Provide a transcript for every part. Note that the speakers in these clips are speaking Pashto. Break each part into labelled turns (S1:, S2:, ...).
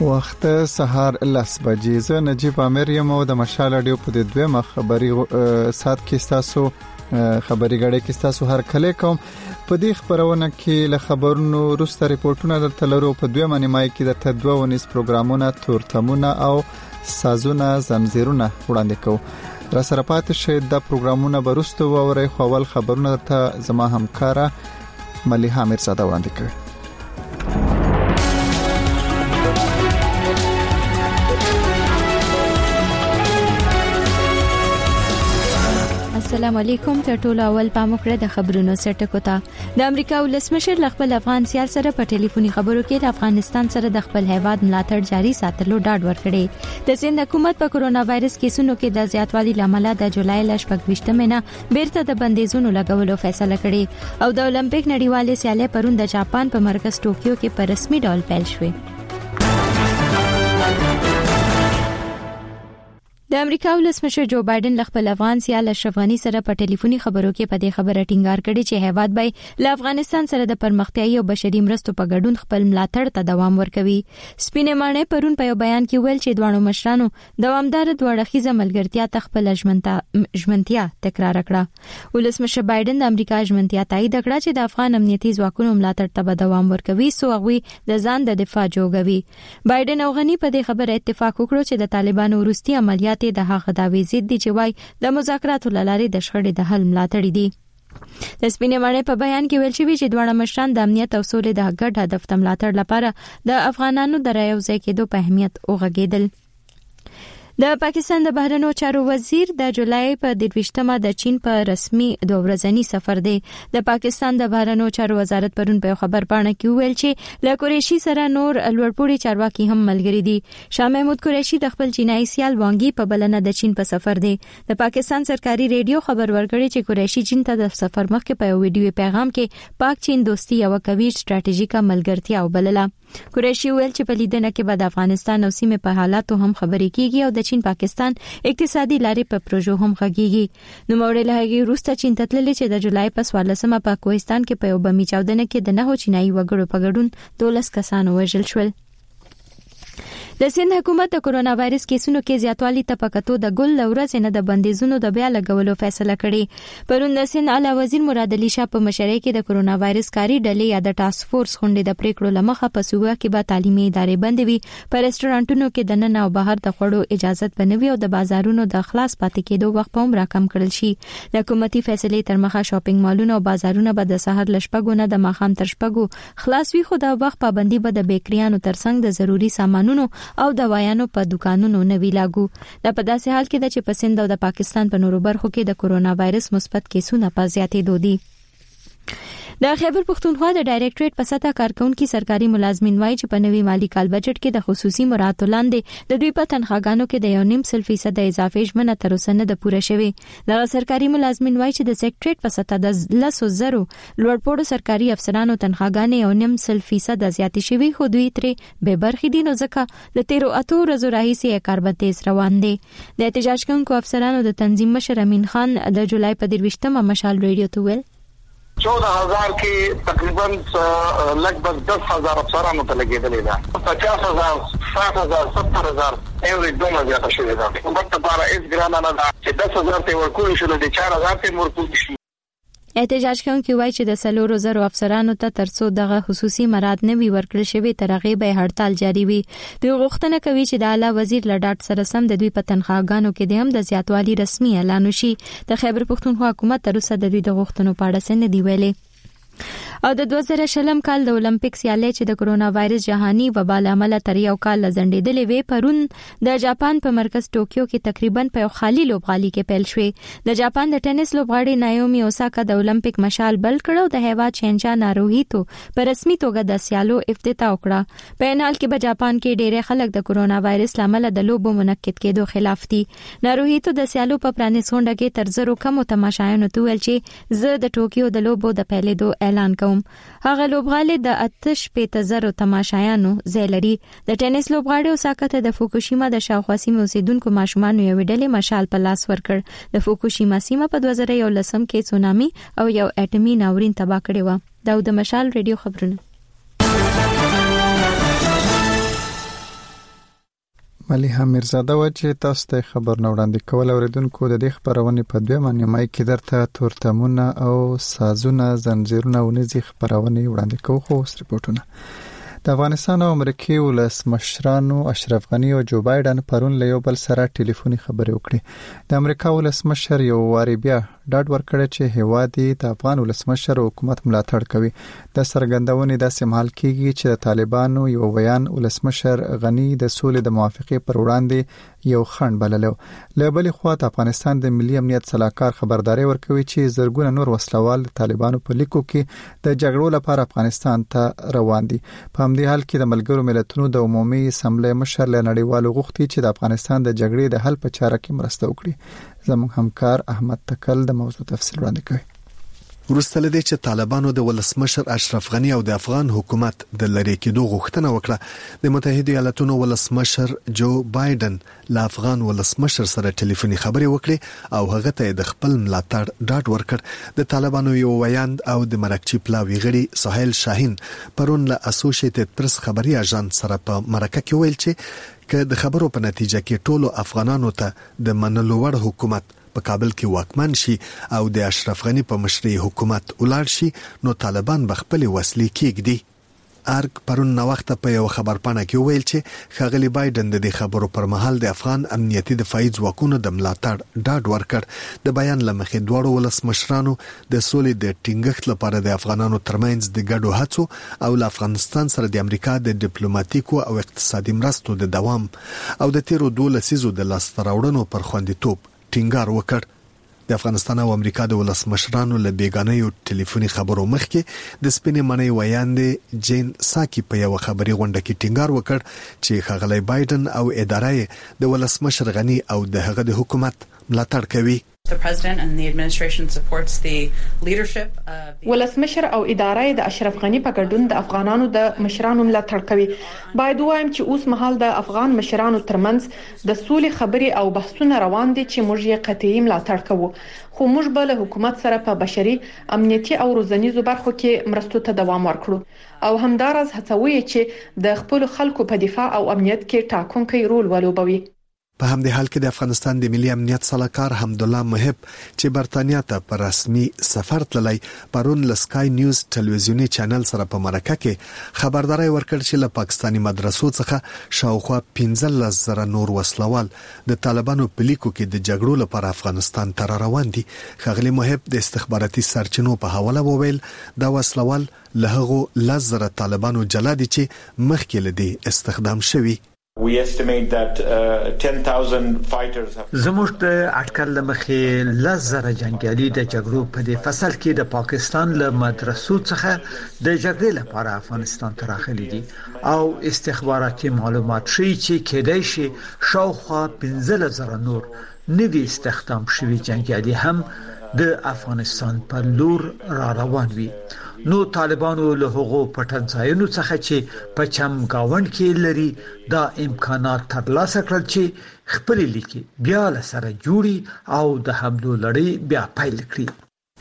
S1: وخت سهار لس بجې زه نجيب عامر یم او د مشال اډیو په دې دوه مخ خبري سات کې تاسو خبري غړې کې تاسو هر کله کوم په دې خبرونه کې له خبرونو روسته ریپورتونه درته لرو په دوه منی مای کې درته دوه ونیس پروګرامونه تورتمونه او سازونه زمزیرونه وړاندې کوو را سره پاتې شئ د پروګرامونه برستو ووري خو اول خبرونه درته زما همکارا مليحه امیرزاده وړاندې کړ
S2: السلام علیکم تر ټولو اول پام وکړئ د خبرونو سرټکو ته د امریکا ولسمشر ل خپل افغان سیال سره په ټلیفوني خبرو کې د افغانستان سره د خپل هیواد ملاتړ جاري ساتلو ډاډ ورکړي د سند حکومت په کورونا وایرس کیسونو کې د زیاتوالي لامل د جولای لښپګوشتمه نه بیرته د بندیزونو لګولو فیصله کړې او د اولمپیک نړیوالې سیالۍ پرون د جاپان په مرکز ټوکیو کې په رسمي ډول پیل شوې د امریکا ولسمشر جو بایدن له خپل افغان سیال اشرف غنی سره په ټلیفوني خبرو کې په دې خبره ټینګار کړی چې هیواد به له افغانستان سره د پرمختیايي او بشري مرستو په ګډون خپل ملاتړ ته دوام ورکوي سپینه مانه پرون په یو بیان کې ویل چې دوه مشرانو دوامدار دوه اړخیزه ملګرتیا ته خپل ژمنتیا تکرار کړه ولسمشر بایدن د امریکا ژمنتیا تایید کړه چې د افغان امنیتي ځواکونو ملاتړ ته به دوام ورکوي سو هغوی د ځان د دفاع جوګوي بایدن او غنی په دې خبره اتفاق وکړو چې د طالبانو وروستي عملیات د هغه داوی ضد دي چې وای د مذاکراتو لارې د شخړې د حل ملاتړي دي د سپینې ماڼۍ په بیان کې ویل شوی چې دواړه مشران د امنیت او سولې د ګډ هدف د ملاتړ لپاره د افغانانو د رایو ځای کېدو په اهمیت وغږېدل د پاکستان د بهرنیو چارو وزیر د جولای په 23مه د چین په رسمي دوه ورځنی سفر دی د پاکستان د بهرنیو چارو وزارت پرون په خبر پاڼه کې ویل چې له قریشي سره نور لوړپوړي چارواکي هم ملګري دي شاه محمود قریشي د خپل چینایي سیال وانګي په بلنه د چین په سفر دی د پاکستان سرکاري ریډیو خبر ورکړی چې قریشي چین ته د سفر مخکې په یو ویډیو پیغام کې پاک چین دوستي یو قوي ستراتیژیکه ملګرتیا وبلله قریشي ویل چې په لیدنه کې به د افغانستان او سیمې په حالاتو هم خبرې کیږي او د چین پاکستان اقتصادي لارې په پروژو هم غږیږي نو مورې له هغه وروسته چین ته تللې چې د جولای په 14مه په کوهستان کې په یو بمی چاودنه کې د نهو چینایي وګړو په ګډون 12 کسان وژل شول د سند حکومت د کورونا وایرس کیسونو کې زیاتوالی ته په کتو د ګل لورز نه د بندیزونو د بیا لګولو فیصله کړې پرون د سند اعلی وزیر مراد علي شاه په مشرۍ کې د کورونا وایرس کاری ډلې یا د ټاسک فورس غونډې د پریکړو لمخه په صوبه کې به تعلیمي ادارې بندې وي په رستورانتونو کې د نن او بهر د خوړو اجازه بنوي او د بازارونو د خلاص پاتې کېدو وخت په عمر کم کړل شي د حکومتي فیصلې تر مخه شاپینګ مالونه او بازارونه به د سحر لشپګونه د ماخام تر شپګو خلاص وي خو د وخت پابندي به د بیکریانو ترڅنګ د ضروري سامانونو او دوايانو په دکانونو نه وي لاګو دا په داسې حال کې ده چې په سند او د پاکستان په نورو برخو کې د کورونا وایرس مثبت کیسونه په زیاتېدو دي د خیبر پښتونخوا د ډایریکټریټ په سطح کارکونکو سرکاري ملازمین وایي چې په نوي مالی کال بجټ کې د خصوصي مراتو لاندې د دوی په تنخواګانو کې د یو نیم سل فیصد اضافه ژمنه تر اوسه نه ده پوره شوې دغه سرکاري ملازمین وایي چې د سیکټریټ په سطح د لسو زرو لوړپوړو سرکاري افسرانو تنخواګانې او نیم سل فیصد زیاتې شوي خو دوی ترې بې برخې دي نو ځکه د تیرو اتو ورځو راهیسې یې کار به تیز روان دی د احتجاج کوونکو افسرانو د تنظیم مشر امین خان د جولای په درویشتمه مشال ریډیو ته وویل
S3: چوده هزار کې تقریبا لږ بس دس هزار افسرانو ته لګېدلې ده پچاس هزار ساټ هزار ستر هزار ایورې دومره زیاته شوې ده حکومت لپاره هېڅ ګرانه نه ده چې دس هزار ته یې ورکړل شي نو د چار هزار ته یې ورکړل شي
S2: احتجاج کوونکي وایي چې د سلورو زرو افسرانو ته ترڅو دغه خصوصي مراد نه وي ورکړل شوی تر هغه به هړتال جاری وي دوی غوښتنه کوي چې د اعلی وزیر له ډاټ سره سم د دوی په تنخواګانو کې د هم د زیاتوالي رسمي اعلان وشي د خیبر پښتونخوا حکومت تر اوسه د دوی د غوښتنو په اړه څه نه دی ویلي او د 2020 کال د اولمپیک سیالۍ چې د کرونا وایرس جهاني وبا له امله تر یو کال لځنډېدلې وې پرون د جاپان په مرکز ټوکیو کې تقریبا په یو خالي لوبغالي کې پیل شوې د جاپان د ټینس لوبغاړي نایومي اوساکا د اولمپیک مشال بل کړو د هوا چینجا ناروهیتو په رسمي توګه د سیالو افتتاح وکړه په انال کې په جاپان کې ډېری خلک د کرونا وایرس لامل د لوبو منعقد کېدو خلاف دي ناروهیتو د سیالو په پرانیسونډه کې تر زرو کم تماشایانو تویل چې زه د ټوکیو د لوبو د پیلېدو اعلان کوم هغه لوبغالی د اتش په تزرو تماشایانو ځای لري د ټینس لوبغاړي اوساکا ته د فوکوشیما د شاوخوا سیمې اوسیدونکو ماشومان یو ډلې مشال په لاس ورکړ د فوکوشیما سیمه په 2011 کې سونامي او یو اټمي ناورین تباہ کړی و دا د مشال ریډیو خبرونه
S1: ملي حمیر زاده و چې تاسو ته خبرونه وړاندې کول اوریدونکو د دې خبرونې په دویمه نیمای کې درته تورتمونه او سازونه زنجیرونه ونیزي خبرونه وړاندې کوو خو اوس رپورټونه د افغانستان او امریکای ولس مشرانو اشرف غنی او جو بایدن پرون له یو بل سره ټلیفوني خبرې وکړې د امریکا ولس مشر یو واري بیا ډاډ ورکړی چې هېواد یې د افغان ولسمشر او حکومت ملاتړ کوي. دا څرګندونې داسې مهال کېږي چې د طالبانو یوه ویاند ولسمشر غني د سولې د موافقې پر وړاندې یو خنډ بللی و. له بلې خوا د افغانستان د ملي امنیت سلاکار خبرداری ورکوي چې زرګونه نور وسلوال د طالبانو په لیکو کې د جګړو لپاره افغانستان ته روان دي. په همدې حال کې د ملګرو ملتونو د عمومي اسمبلۍ مشر له نړیوالو غوښتي چې د افغانستان د جګړې د حل په چاره کې مرسته وکړي. زموږ همکار احمد تکل د موضوع تفصیل وړاندې کوي.
S4: وروسته له دې چې طالبانو د ولسمشر اشرف غني او د افغان حکومت د لرې کېدو غوښتنه وکړه، د متحدو ایالتونو ولسمشر جو بایډن له افغان ولسمشر سره ټلیفوني خبرې وکړې او هغه ته یې د خپل ملاتړ ډاډ ورکړ. د طالبانو یو ویاند او د مرکچي پلاوي غړي سهیل شاهین پرون له اسوشیتد پرس خبري اژانس سره په مرکه کې وویل چې که د خبرو په نتیجه کې ټولو افغانانو ته د منلو وړ حکومت په کابل کې واکمن شي او د اشرف غني په مشرۍ حکومت ولاړ شي، نو طالبان به خپلې وسلې کېږدي. ارګ پرون ناوخته په یوه خبرپاڼه کې وویل چې ښاغلي بایډن د دې خبرو پر مهال د افغان امنیتي دفاعي ځواکونو د ملاتړ ډاډ ورکړ. د بیان له مخې، دواړو ولسمشرانو د سولې د ټینګښت لپاره د افغانانو ترمنځ د ګډو هڅو او له افغانستان سره د امریکا د ډیپلوماتیکو او اقتصادي مرستو د دوام او د تېرو دوه لسیزو د لاسته راوړنو پر خوندیتوب ټینګار وکړ. د افغانستان او امریکا د ولسمشرانو له بېګانیو ټیلیفوني خبرو مخکې د سپینې ماڼۍ ویاندې جین ساکي په یوه خبري غونډه کې ټینګار وکړ چې ښاغلی بایډن او اداره یې د ولسمشر غني او د هغه د حکومت ملاتړ کوي.
S5: ولسمشر او اداره یې د اشرف غني په ګډون د افغانانو د مشرانو ملاتړ کوي. باید ووایم چې اوس مهال د افغان مشرانو ترمنځ د سولې خبرې او بحثونه روان دي چې موږ یې قطعي ملاتړ کوو. خو موږ به له حکومت سره په بشري، امنیتي او روزنیزو برخو کې مرستو ته دوام ورکړو او همداراز هڅوو یې چې د خپلو خلکو په دفاع او امنیت کې ټاکونکی رول ولوبوي.
S4: په همدې حال کې د افغانستان د ملي امنیت سلاکار حمدالله محب چې برتانیا ته په رسمي سفر تللی، پرون له سکای نیوز ټلویزیوني چینل سره په مرکه کې خبرداری ورکړ چې له پاکستاني مدرسو څخه شاوخوا پنځلس زره نور وسله وال د طالبانو په لیکو کې د جګړو لپاره افغانستان ته راروان دي. ښاغلي محب د استخباراتي سرچینو په حواله وویل، دا وسله وال له هغو لس زره طالبانو جلا دي چې مخکې
S6: له دې استخدام شوي.
S7: زموږ د اټکل له مخې لس زره جنګیالي د جګړو په دې فصل کې د پاکستان له مدرسو څخه د جګړې لپاره افغانستان ته راغلي دي او استخباراتي معلومات ښيي چې کیدای شي شاوخوا پنځلس زره نور نوي استخدام شوي جنګیالي هم د افغانستان په لور را روان وي نو طالبانو له هغو پټنځایونو څخه چې په چم گاوند کې لري دا امکانات ترلاسه کړل چې خپل لیکي بیا له سره جوړي او د حملو لړۍ بیا پیل کړي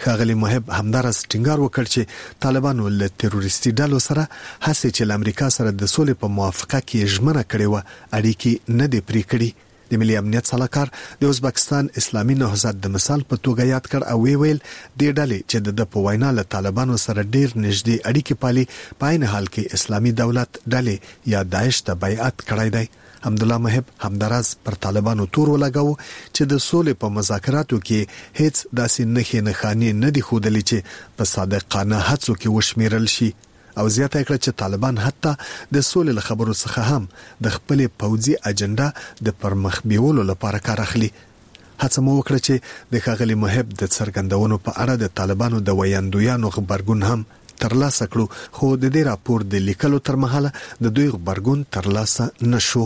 S4: ښاغلي محب همداراز ټینګار وکړ چې طالبانو له تروریستي ډلو سره هسې چې له امریکا سره د سولې په موافقه کې یې ژمنه کړې وه، اړیکې نه دې پرې کړي. د ملي امنیت سلاکار د ازبکستان اسلامي نهضت د مثال په توګه یاد کړ او ویې ویل، دې ډلې چې د ده په وینا له طالبانو سره ډېر نږدې اړیکې پالي، په عین حال کې اسلامي دولت ډلې یا داعش ته بیعت کړی دی. حمدالله محب همداراز پر طالبانو تور ولګاوه چې د سولې په مذاکراتو کې هېڅ داسې نښې نښانې نه دي ښودلې چې په صادقانه هڅو کې وشمېرل شي او زیاته یې کړه چې طالبان حتی د سولې له خبرو څخه هم د خپلې پوځي اجنډا د پرمخ بیولو لپاره کار اخلي. هڅه مو وکړه چې د ښاغلي محب د څرګندونو په اړه د طالبانو د ویاندویانو غبرګون هم ترلاسه کړو خو د دې راپور د لیکلو تر مهاله د دوی غبرګون ترلاسه نه
S1: شو.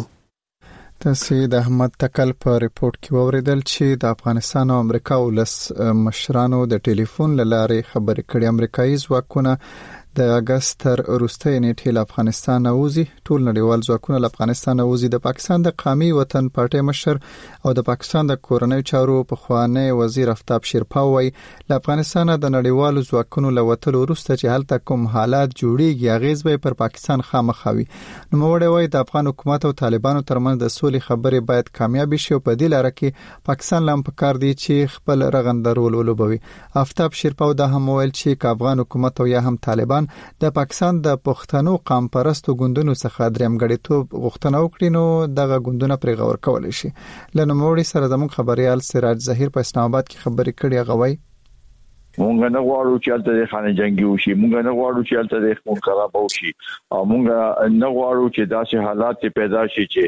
S1: تاسې د احمد تکل په رپورټ کې واورېدل چې د افغانستان او امریکا ولس مشرانو د ټلیفون له لارې خبرې کړې. امریکایي ځواکونه د اګست تر وروستۍ نیټې له افغانستان وځي. ټول نړیوال ځواکونه له افغانستان وځي. د پاکستان د قامي وطن پارټۍ مشر او د پاکستان د کورنۍ چارو پخوانی وزیر افتاب شیرپا وایي له افغانستانه د نړیوالو ځواکونو له وتلو وروسته چې هلته کوم حالات جوړیږي اغیز به پر پاکستان خامخا وي نو موري وای د افغان حکومت او طالبانو ترمنځ د سولې خبرې باید کامیاب شي او په دې لار کې پاکستان لام په کار دی چې خپل رغند رول ولوبوي افتاب شیرپاو دا هم ویل چې کا افغان حکومت او یا هم طالبان د پاکستان د پښتنو قام پرستو ګوندونو څخه دریم غړیتوب غوښتنه وکړي نو دغه ګوندونه پرې غور کول شي لنو موري سره زموږ خبريال سراج زهیر په اسلام آباد خبرې کړي هغه وایي
S8: مونږ نه غواړو چې الته د خانه جنگي وشي مونږ نه غواړو چې الته د خون خراب وشي او مونږ نه غواړو چې داسې حالات پیدا شي چې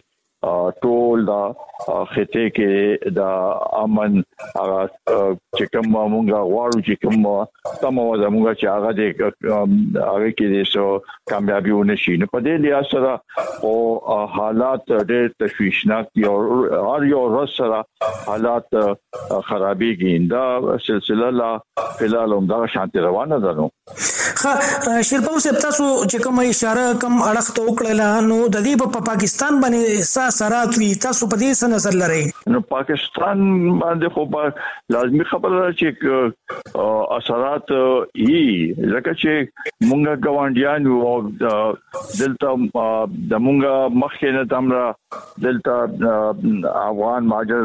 S8: ټول دا خطه کې دا امن هغه چې کوم مونږ غواړو چې کوم تم و زمونږ چې هغه د هغه کې د سو کامیابی ونه شي نو په دې لیا سره او حالات ډېر تشویشناک دي او هر یو ورځ سره حالات خرابېږي دا سلسله لا فلال هم دا شانتي روانه ده نو
S9: خا شیرپاو صاحب تاسو چې کوم اشاره کم اړخ ته وکړل نو د دې په پاکستان باندې سا سرات وی تاسو په دې سره نظر لرئ
S8: نو پاکستان باندې خو په لازمی خبره ده چې اثرات یي ځکه چې مونږه ګوانډیان یو دلته د مونږه مخکې نه تمره دلته افغان ماجر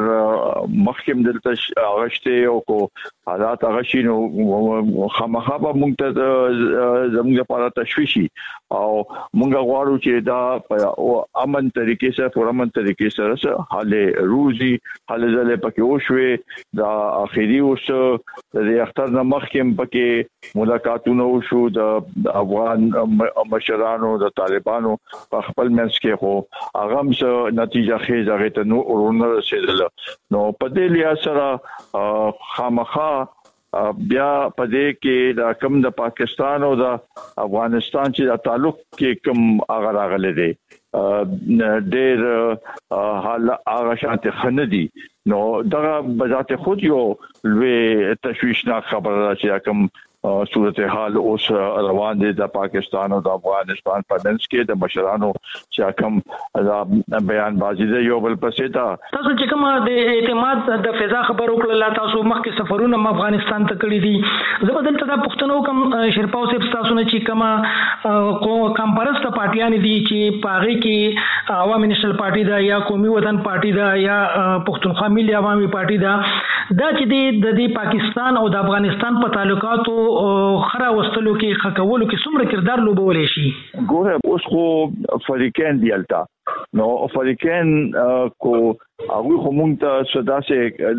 S8: مخکم دلته غشته او کو حالات غشي نو خامخا به مونږ ته زموږ لپاره تشويشي او مونږ غواړو چې دا په امن طریقې سره پر امن طریقې سره حل روزي حل ځله پکې وشوي دا اخیری اوس د اختر نه مخکم پکې ملاقاتونه وشو د افغان مشرانو د طالبانو په خپل منځ کې خو هغه هم څه نتیجه خې ځای ته نو ورونه رسیدل نو په دې لیا سره خامخا بیا په دې کې دا کم د پاکستان او د افغانستان چې د تعلق کې کم هغه راغلي دي ډېر حال هغه شانته خنه دي نو دغه بذات خود یو لوی تشویشناک خبره ده چې کوم صورتحال اوس روان دي د پاکستان او د افغانستان په منځ کې د مشرانو چې کوم بیان بازی ده یو بل پسې ده
S9: تاسو چې کومه د اعتماد د فضا خبر وکړل تاسو مخکې سفرونه م افغانستان ته کړی دي زه به دلته دا پښتنو کوم شرپاو صاحب تاسو نه چې کومه کمپرس ته پارټیان دي چې پاغي کې عوامي نشل پارټي دا یا قومي وطن پارټي دا یا پښتونخوا ملي عوامي پارټي دا دا چې د دې پاکستان او د افغانستان په تعلقاتو خره وستلو کې خکولو کې څومره کردار لوبولی شي
S8: ګوره اوس خو فریقین دی الته نو فریقین کو هغه خو مونږ ته صدا سه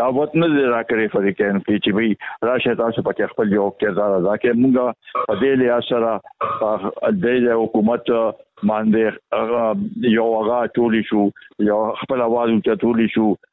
S8: دعوت نه راکړي فریقین کې چې وی راشه تاسو پکې خپل یو کردار ادا کړئ مونږ په دې لیا سره د حکومت باندې یو هغه ټولی شو یو خپل आवाज ته ټولی شو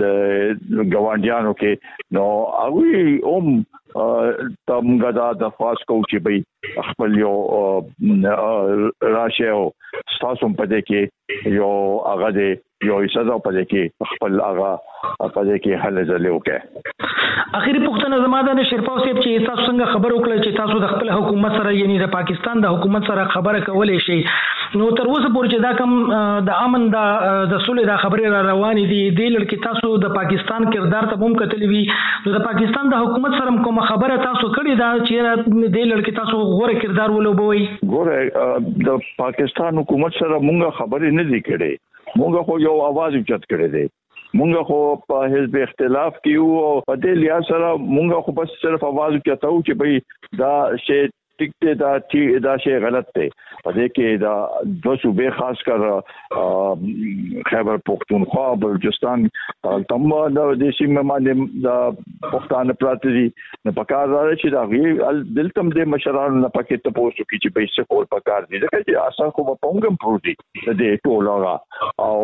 S8: د ګوانډیانو کې نو هغه هم تمګه دا د خاص کو چې به خپل یو راشه او تاسو په دې کې یو هغه دې یو حصہ په دې کې خپل هغه په دې کې حل ځلې وکړي
S9: اخیری پوښتنه زما ده نشر پاو صاحب چې تاسو څنګه خبر وکړه چې تاسو د خپل حکومت سره یعنی د پاکستان د حکومت سره خبره کولای شي نو تر اوسه پورې چې دا کم د امن دا د سولې دا خبرې را روانې دي د لړ کې تاسو د پاکستان کردار ته هم کتلی وي نو د پاکستان د حکومت سره کوم خبره تاسو کړې دا چې د لړ کې تاسو غوړه کردار ولوبوي
S8: ګوره د پاکستان حکومت سره مونږه خبرې نه دي کړې مونږ خو یو आवाज اوچت کړی دی مونږ خو په حزب اختلاف کې یو او په دې لیا سره مونږ خو بس صرف आवाज چتاو چې بھئی دا شی ټیک ته دا چې دا شی غلط دی په دې کې دا د صوبې خاص کر خیبر پښتونخوا بلوچستان تم دا د سیمه باندې دا پښتانه پراته دي نه پکار دا چې دا غي دلتم د مشرانو نه پکې ته پوسو کې چې پیسې کول پکار دي ځکه چې اساس خو په پونګم پروت دي د دې ټولو غا او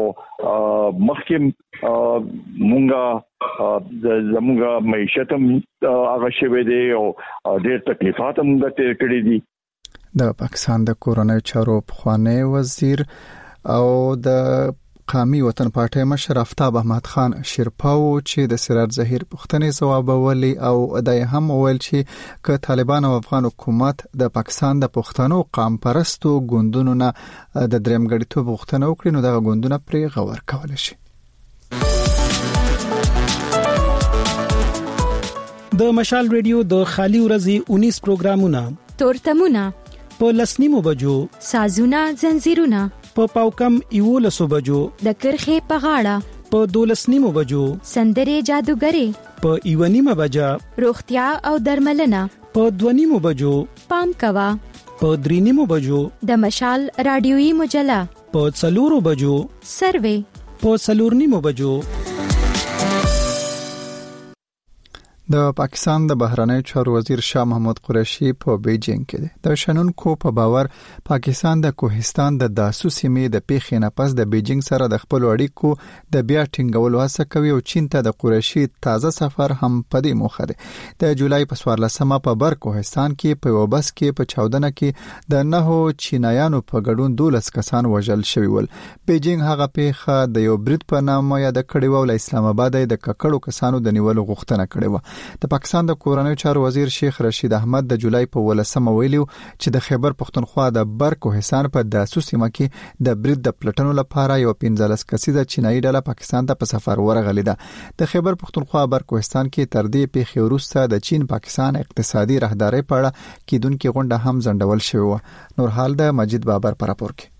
S8: مخکې مونږه د زمونږه معیشت هم هغه شوه دی او ډېر تکلیفات هم د تیر کړی دي
S1: د پاکستان د کورنۍ چارو پخوانی وزیر او د قامي وطن پارټۍ مشر افتاب احمد خان شیرپاو چې د سرار زهیر پښتنې ځوابولې او د هم ویل چې ک طالبان او افغان حکومت د پاکستان د پښتنو قام پرستو ګوندونو نه د دریم غړیتوب غوښتنه وکړي نو دغه ګوندونه پرې غور کول شي
S10: د مشال ریډیو د خالی ورځې 19 پروګرامونه
S2: تورتمونه
S10: په لسنیمو بجو
S2: سازونه زنجیرونه
S10: په پاوکم یو لسو بجو
S2: د کرخه په غاړه
S10: په دولسنیمو بجو
S2: سندره جادوګری
S10: په ایونیمه بجا
S2: روغتیا او درملنه
S10: په دونیمو بجو
S2: پام کوا
S10: په درینیمو بجو
S2: د مشال رادیوي مجله
S10: په څلورو بجو
S2: سروي
S10: په څلورنیمو بجو
S1: د پاکستان د بهرنیو چارو وزیر شاه محمود قریشي په بیجینګ کې دی د شنونکو په باور پاکستان د کوهستان د داسو سیمې د پیښې نه پس د بیجینګ سره د خپل اړیکو د بیا ټینګولو هڅه کوي او چین ته د قریشي تازه سفر هم په دې موخه دی د جولای په 14مه په بر کوهستان کې په یو بس کې په چاودنه کې د نهو چینایانو په ګډون 12 کسان وژل شوي ول بیجینګ هغه پیخه د یو برید په نامه یاد کړی و ول اسلام آباد د ککړو کسانو د نیولو غوښتنه کړې و د پاکستان د کورنیو چارو وزیر شیخ رشید احمد د جولای په 18مه ویلو چې د خیبر پښتونخوا د بر کوهستان په داسو سیمه کې د برید د پلټنو لپاره یو 15 کسیزه چینایي ډله پاکستان ته په سفر ورغلې ده د خیبر پښتونخوا بر کوهستان کې تر دې پیښې وروسته د چین پاکستان اقتصادي راهداري په اړه کیدونکو غونډه هم ځنډول شوې و نور حال د مجید بابر پر راپور کې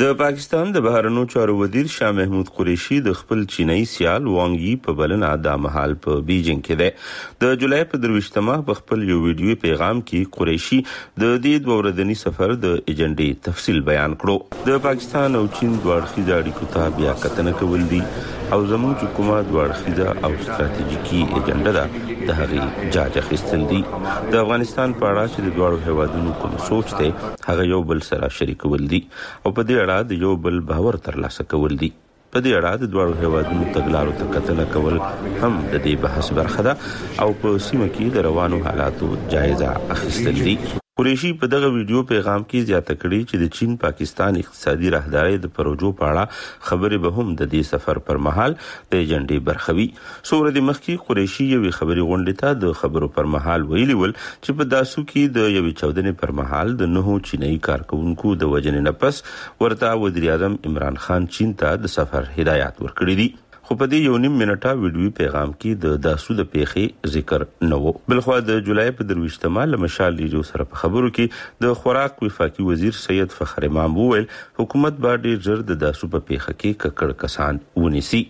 S11: د پاکستان د بهرنیو چارو وزیر شاه محمود قریشي د خپل چینایي سیال وانګ یي په بلنه دا مهال په بیجینګ کې دی د جولای په درویشتمه په خپل یو ویډیوي پیغام کې قریشي د دې دوه ورځني سفر د ایجنډې تفصیل بیان کړو د پاکستان او چین دوه اړخیزه اړیکو ته بیا کتنه کول دي او زموږ چې کومه دوه اړخیزه او ستراتیژیکي ایجنډه ده د هغې جاج اخیستل دي د افغانستان په اړه چې د دواړو هیوادونو کوم سوچ دی هغه یو بل سره شریکول دي او په دې اړه د یو بل باور ترلاسه کول دي. په دې اړه د دواړو هیوادونو تګلارو ته کتنه کول هم د دې بحث برخه ده او په سیمه کې د روانو حالاتو جایزه اخیستل دي. قریشي په دغه ویډیو پیغام کې زیاته کړې چې د چین پاکستان اقتصادي راهدارۍ د پروژو په اړه خبرې به هم د دې سفر پر مهال د ایجنډې برخه وي. څو ورځې مخکې قریشي یوې خبري غونډې ته د خبرو پر مهال ویلي ول چې په داسو کې د یوې چاودنې پر مهال د نهو چینایي کارکوونکو د وژنې نه پس ورته وزیراعظم عمران خان چین ته د سفر هدایات ورکړي دي. خو په دې یو نیم منټه ویډیوي پیغام کې د داسو د پیښې ذکر نه و. بلخوا د جولای په درویشتمه له مشال ریډیو سره په خبرو کې د خوراک وفاقي وزیر سید فخر امام وویل، حکومت به ډېر ژر د داسو په پیښه کې ککړ کسان ونیسي.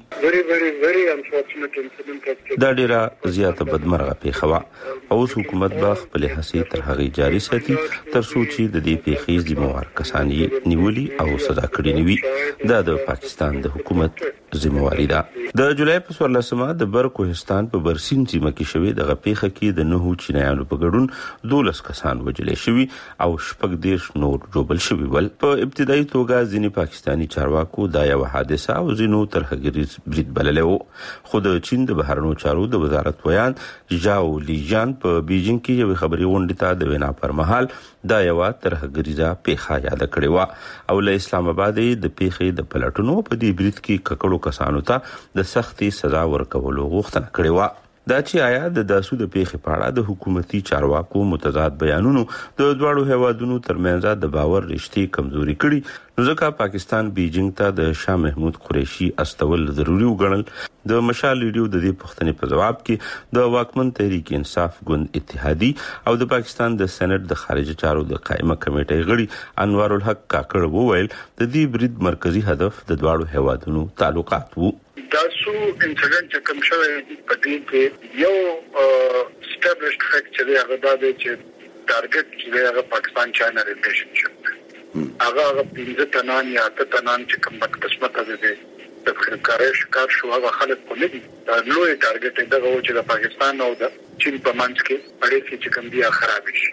S11: دا ډېره زیاته بدمرغه پیښه وه. او اوس حکومت به خپلې هڅې تر هغې جاري ساتي تر څو چې د دې پیښې ذمہوار کسان یې نیولي او سزا کړي نه وي دا د پاکستان د حکومت ذمہواري ده د جولای په 14 مه د بر کوهستان په برسین سیمه کې شوې دغه پیښه کې د نهو چینایانو په ګډون 12 کسان وجلې شوي او شپږ دیش نور جوبل شوي ول په ابتدایي توګه ځینې پاکستاني چارواکو دا یو حادثه او ځینو ترهګریز برید بللی وو خو د چین د بهرنیو چارو د وزارت ویاند ژاو لیژان په بیجینګ کې یوې خبري غونډې ته د وینا پر مهال دا یوه ترهګریزه پیښه یاده کړې وه او له اسلام آباد د پیښې د پلټونو په دې برید کې ککړو کسانو ته د سختې سزا ورکولو غوښتنه کړې وه دا چې آیا د داسو د پیښې په اړه د حکومتي چارواکو متضاد بیانونو د دواړو هیوادونو ترمنځ د باور رشتې کمزوري کړي نو ځکه پاکستان بیجینګ ته د شاه محمود قریشي استول ضروري وګڼل. د مشال ریډیو د دې پوښتنې په ځواب کې د واکمن تحریک انصاف ګوند اتحادي او د پاکستان د سېنېټ د خارجه چارو د قائمه کمېټۍ غړي انوارالحق کاکړ وویل، د دې برید مرکزي هدف د دواړو هېوادونو تعلقات وو.
S12: دا څو انسیډنټ چې کوم شوی دی په دې کې یو اسټبلشډ فیکټ چې دی هغه دا دی چې ټارګټ چې دی هغه پاکستان چاینا ریلیشن شپ دی هغه هغه پنځه تنان یا اته تنان چې کوم بدقسمته د دې د فریبکارۍ شکار شو هغه خلک خو نه دي لوی ټارګټ یې دغه و چې د پاکستان او د چین په منځ کې اړیکې چې کوم دي هغه خرابې شي.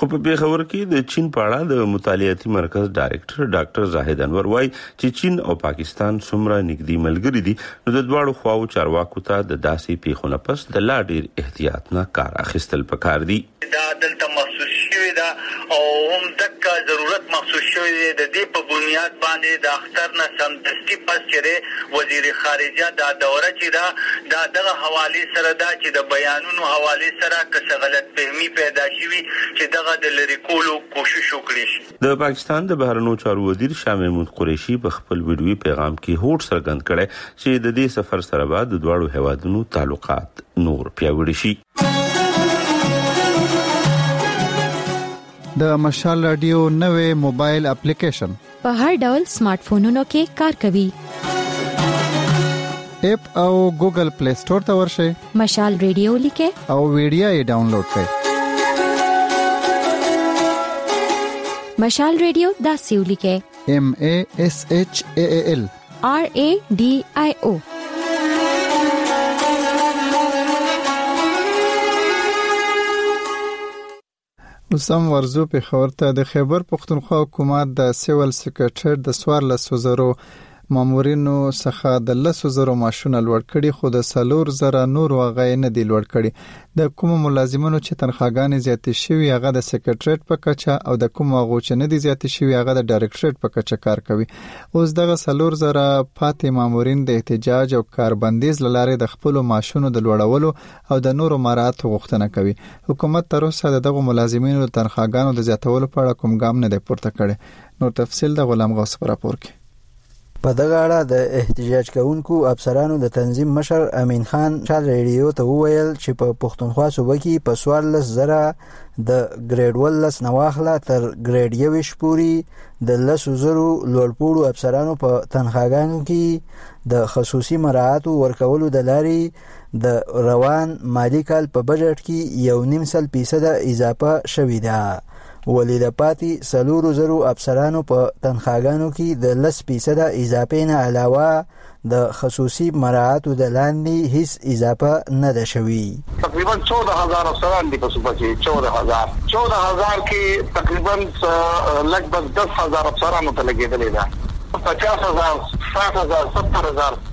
S11: خو په پېښور کې د چین په اړه د مطالعاتي مرکز ډایرکټر ډاکټر زاهد انور وایي چې چین او پاکستان څومره نږدې ملګري دي نو د دواړو خواو چارواکو ته د داسې پېښو نه پس د لا ډېر احتیاط نه کار اخیستل پکار دي.
S13: دا دلته محسوس شوې ده او هم دقه ضرورت محسوس شوې دې د دې په بنیاد باندې د اختر نه سمدستي پس چې دی وزیر خارجه دا دوره چی ده دا دغه حوالی سره ده چی د بیانونو حوالی سره که څه غلط فهمی پیدا شوی چی دغه د لری کولو کوشش وکړی شی.
S11: د پاکستان د بهرنیو چارو وزیر شاه محمود قریشي په خپل ویډیويي پیغام کې هوډ څرګند کړی چې د دې سفر سره به د دواړو هېوادونو تعلقات نور پیاوړي شي.
S1: د مشال رادیو نوې موبایل اپلیکیشن
S2: په هر ډول سمارټ فونونو کې کار کوي
S1: اپ او ګوګل پلی سٹور ته ورشئ
S2: مشال رادیو لیکه
S1: او ویډیا یې ډاونلوډ کړئ
S2: مشال رادیو دا سیو لیکه
S1: M A S H A A
S2: L R A D I
S1: O سم ورزو په خبرته د خیبر پښتونخوا حکومت د سیول سیکریټریټ د سوار له سوزرو مامورینو څخه د لسو زرو معاشونه لوړ کړي خو د سلور زره نور وغه نه دی لوړ کړي د کومو ملازمینو چې تنخواګانې زیاتې شوي هغه د سیکریټریټ په کچه او د کومو هغو چې نه دي زیاتې شوي هغه د ډایرکټریټ په کچه کار کوي اوس دغه سلور زره پاتې مامورین د احتجاج او کاربندیز لاره د خپل معاشونو د لوړولو او د نورو مرات غوښتنه کوي حکومت تر اوسه دغه ملازمینو د تنخواګانو د زیاتولو په اړه کوم ګام نه دی پورته کړی نور تفصيل د غلام غوث په راپور کې
S14: په دغه اړه د احتجاج کوونکو افسرانو د تنظیم مشر امین خان شال ریډیو ته وویل چې په پښتونخوا صوبه کې په 14 زره د ګریډ 12 نواخله تر ګریډ 21 پوري د لسو زرو لوړپوړو افسرانو په تنخواګانو کې د خصوصي مراعاتو ورکولو د لارې د روان مالي کال په بجټ کې یو نیم سل فیصده اضافه شوې ده ولې د پاتې څلورو زرو افسرانو په تنخواګانو کې د لس فیصده اضافې نه علاوه د خصوصي مراعاتو د لاندې هیڅ اضافه نه ده شوې
S3: تقریبا 14000 افسران دي په صوبه کې 14000 14000 کې تقریبا لګ بګ 10000 افسرانو ته لګېدلې ده 50000 60000 70000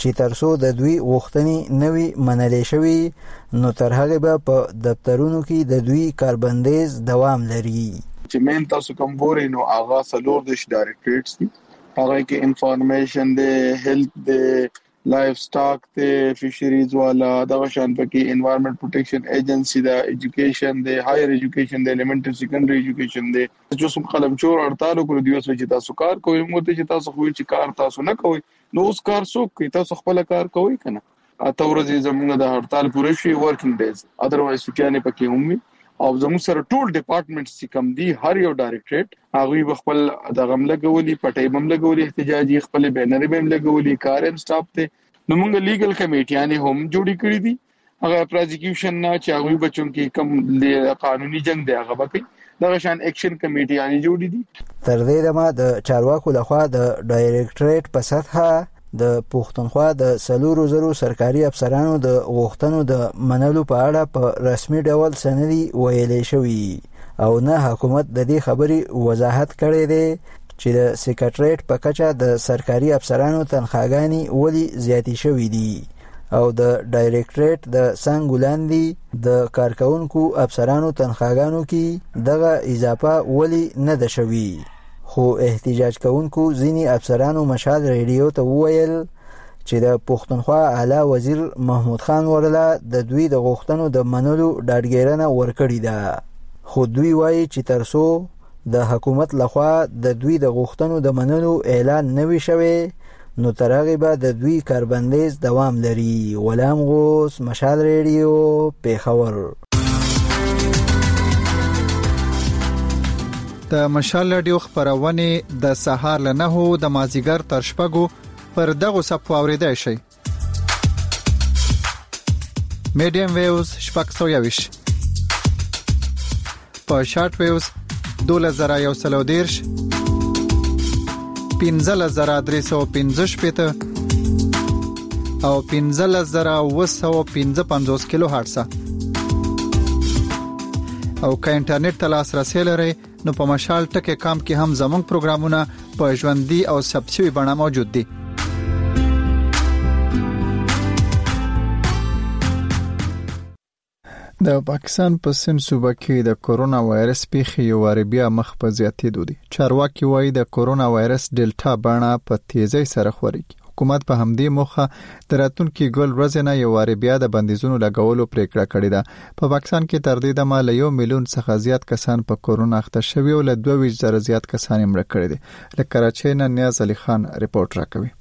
S3: چې
S14: ترسو د دوی غوښتنې نوي منلې شوي نو تر هغه به په دفترونو کې د دوی کاربندیز دوام لري
S15: چې مین تاسو کوم ګورئ نو هغه څلور دیش ډایرکټریټس دي هغه کې انفارمیشن دی هیلث دی لایف سټاک ته فشریز والا دا شان پکې انوایرنمنت پروټیکشن ایجنسی دا ایجوکیشن دی هایر ایجوکیشن دی الیمنټری سیکنډری ایجوکیشن دی چې څوم قلم چور 48 کړو دیو سوچ تاسو کار کوئ موږ ته چې تاسو خو چې کار تاسو نه کوئ نو اوس کار څوک کوي تاسو خپل کار کوئ کنه اته ورځې زموږ د هړتال پوره شي ورکینګ ډیز اذروایز سټیانه پکې هم وي او زموږ سره ټول ډپارټمنټ چې کم دي هر یو ډایریکټریټ هغه خپل د غم لګولي پټې بم لګولي احتجاجي خپل بینر بم لګولي کارم سټاپ ته نو موږ لیګل کمیټیانه هم جوړی کړی دي هغه پروزیکیوشن نه چې هغه به چون کې کوم قانوني جنگ دی هغه به کوي دغه شان اکشن کمیټیانې جوړې دي
S14: تر دې دمه د چارواکو لخوا د ډایریکټریټ په سطحه د پښتونخوا د سلورو زرو سرکاري افسرانو د غوښتنو د منلو په اړه په رسمي ډول سندي ویلې شوی او نه حکومت د دې خبرې وضاحت کړی دی چې د سیکرټریټ په کچه د سرکاري افسرانو تنخواګانی ولی زیاتې شوې دي او د ډایریکټریټ د څنګه لاندې د کارکونکو افسرانو تنخواګانو کې دغه اضافه ولی نه ده شوی خو احتجاج کوونکو ځینی افسرانو مشال ریډیو ته وویل چې د پښتونخوا اعلی وزیر محمود خان ورله د دوی د غوښتنو د منلو ډاډګیرنه ورکړی ده خو دوی وایي چې ترسو د حکومت لخوا د دوی د غوښتنو د منلو اعلان نه وي شوی نو تر هغې به د دوی کاربندیز دوام لري غلام غوث مشال ریډیو پیښور
S1: د مشال ریډیو خبرونه د سهار له 9 د مازیګر تر شپږو پر دغه سپ واوریدای شئ میډیم ویوز شپږ سو یوش په شارټ ویوز 12113 15315 پته او 15955 کیلو هرتز او که انټرنیټ ته لاسرسي لرئ نو په مشال ټکی کام کې هم زموږ پروګرامونه په ژوندۍ او ثبت شوی بڼه موجود دي د پاکستان په سن صوبه کې د کورونا وایرس پیښې یو وار بیا مخ په زیاتېدو دي چارواکي وایي د کورونا وایرس ډیلټا بڼه په تیزی سره خوريږي حکومت په همدې موخه د راتلونکي ګل ورځې نه یو وار بیا د بندیزونو لګولو پریکړه کړې ده په پاکستان کې تر دې دمه له یو میلیون څخه زیات کسان په کورونا اخته شوي او له 22 زره زیات کسان یې مړه کړي دي له کراچۍ نه نیاز علي خان رپورټ راکوي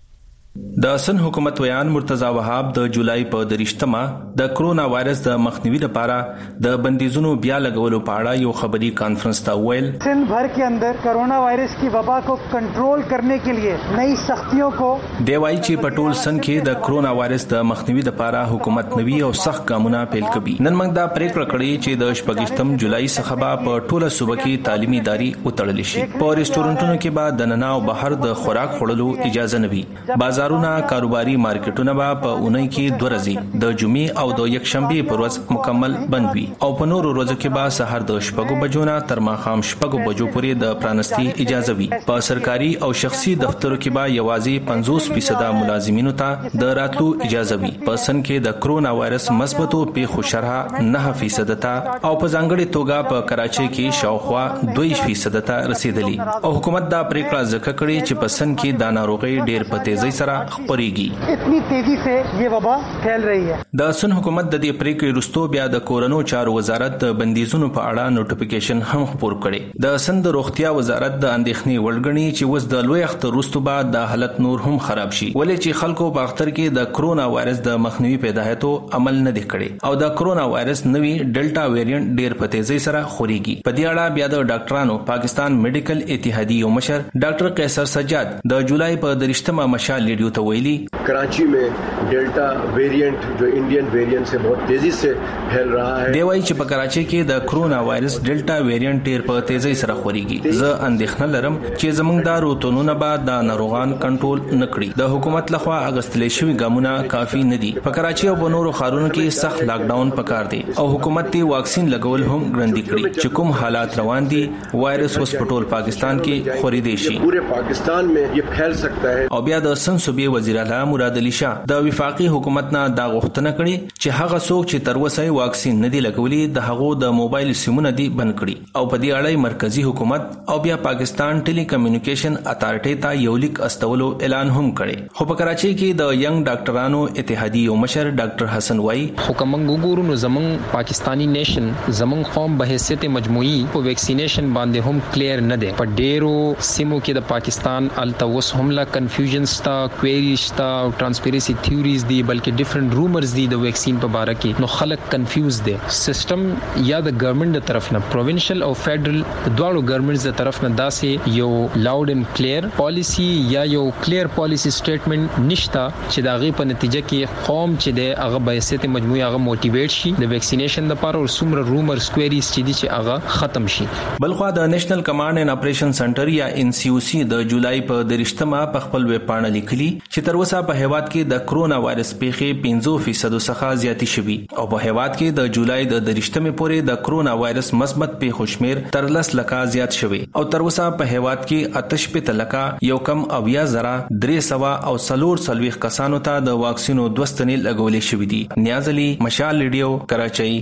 S16: د سن حکومت ویان مرتضی وهاب د جولای په درشتمه د کرونا وایرس د مخنیوي لپاره د بندیزونو بیا لګولو په اړه یو خبري کانفرنس ته ویل
S17: سن بھر کې اندر کرونا وایرس کی وبا کو کنټرول کرنے کے لیے نئی سختیوں کو
S16: دی وایي چې په ټول سند کې د کرونا وایرس د مخنیوي لپاره حکومت نوي او سخت ګامونه پیل کوي نن موږ دا پریکړه کړې چې د شپږشتم جولای څخه به په ټوله صوبه کې تعلیمي ادارې وتړل شي په رستورانتونو کې به د ننا او بهر د خوراک خوړلو اجازه نه وي بازارونه کاروباري مارکیټونه به په اونۍ کې دوه ورځې د جمعې او د یکشنبې پر ورځ مکمل بند وي او په نورو ورځو کې به سهار د شپږو بجو نه تر ماښام شپږو بجو پورې د پرانستي اجازه وي په سرکاري او شخصي دفترو کې به یوازې 50 فیصد ملازمینو ته د راتلو اجازه وي په سن کې د کرونا وایرس مثبتو پیښو شرح 9 فیصد ته او په ځانګړي توګه په کراچۍ کې شاوخوا 2 فیصد ته رسیدلی او حکومت دا پریکړه ځکه کړې چې په سن کې دا ناروغي ډېر په تیزی سره خپريږي
S17: اتنی تیزی سره یې وبا پھیل رہی ہے۔
S16: د سن حکومت د دې پرېکړې وروسته بیا د کورنو چارو وزارت د بندیزونو په اړه نوټیفیکیشن هم خپور کړی. د سن د روغتیا وزارت د اندېښنې وړ ګڼي چې اوس د لوی اختر وروسته به دا حالت نور هم خراب شي ولې چې خلکو په اختر کې د کرونا وایرس د مخنیوي په هدایتو عمل نه دی کړی او د کرونا وایرس نوی ډلټا ویرینټ ډېر په تېزۍ سره خورېږي. په دې اړه بیا د ډاکټرانو پاکستان مېډیکل اتحادیې یو مشر ډاکټر قیصر سجاد د جولای په درویشتمه مشال ریډیو ته ویلي،
S18: کراچی میں ډیلټا ویریانټ جو انډین ویریانټ سے بہت تیزی سے پھیل رہا ہے
S16: دی وایي چې په کراچۍ کې د کرونا وایرس ډیلټا ویریانټ ډیر په تیزی سره خوريږي زه اندېښنه لرم چې زموږ دا روتونونه به دا ناروغان کنټرول نکړي د حکومت لخوا اغستل شوی ګامونه کافي نه دي په کراچۍ او بنورو خارونو کې سخت لاک ډاون پکار دی او حکومت دی واکسین لګول هم ګړندی کړي چې کوم حالات روان دي وایرس اوس په ټول پاکستان کې خورېدی شي.
S18: پورې پاکستان مې یې پھیل سکتا هې.
S16: او بیا د سند صوبې وزیراعلی مراد علي شاه د وفاقي حکومت نه دا غوښتنه کړې چې هغه څوک چې تر اوسه یې واکسین نه دي لګولي د هغو د موبایل سیمونه دي بند کړي او په دې اړه یې مرکزي حکومت او بیا پاکستان ټیلي کمیونیکیشن اتارټۍ ته یو لیک استولو اعلان هم کړی. خو په کراچۍ کې د ینګ ډاکټرانو اتحادي یو مشر ډاکټر حسن وایي
S19: خو که موږ وګورو نو زموږ پاکستاني نیشن زموږ قوم بحیثیت مجموعي په ویکسینیشن باندې هم کلیر نه دی په ډیرو سیمو کې د پاکستان هلته اوس هم لا کنفیوژن شته کویریز شته او ټرانسپیریسي تیوریز دي بلکې ډیفرنټ رومرز دي د ویکسین په باره کې نو خلک کنفیوز دی سیسټم یا د ګورنمنټ د طرف نه پروونشل او فیډرل د دواړو ګورنمنټس د طرف نه داسې یو لاوډ اینډ کلیر پالیسي یا یو کلیر پالیسي سټیټمنټ نشته چې د هغې په نتیجه کې قوم چې دی هغه بحیثیت مجموعي هغه موټیویټ شي د ویکسینیشن لپاره او څومره رومرز کویریز چې دي چې هغه ختم شي.
S16: بلخوا د نیشنل کمانډ اینډ اپریشن سنټر یا این سي او سي د جولای په درویشت مه په خپل ویب پاڼه لیکلي چې تر اوسه په هیواد کې د کرونا وایرس پیښې پنځو فیصدو څخه زیاتي شوي. او په هېواد کې د جولای د دریشتمې پورې د کرونا وایرس مثبت پیښو شمیر تر لس لکه زیات شوی او تر اوسه په هېواد کې اته شپېته لکه یو کم اویا زره درې سوه او څلور څلوېښت کسانو ته د واکسینو دوه ستنې لګولې شوې دي نیاز علي مشال ریډیو کراچۍ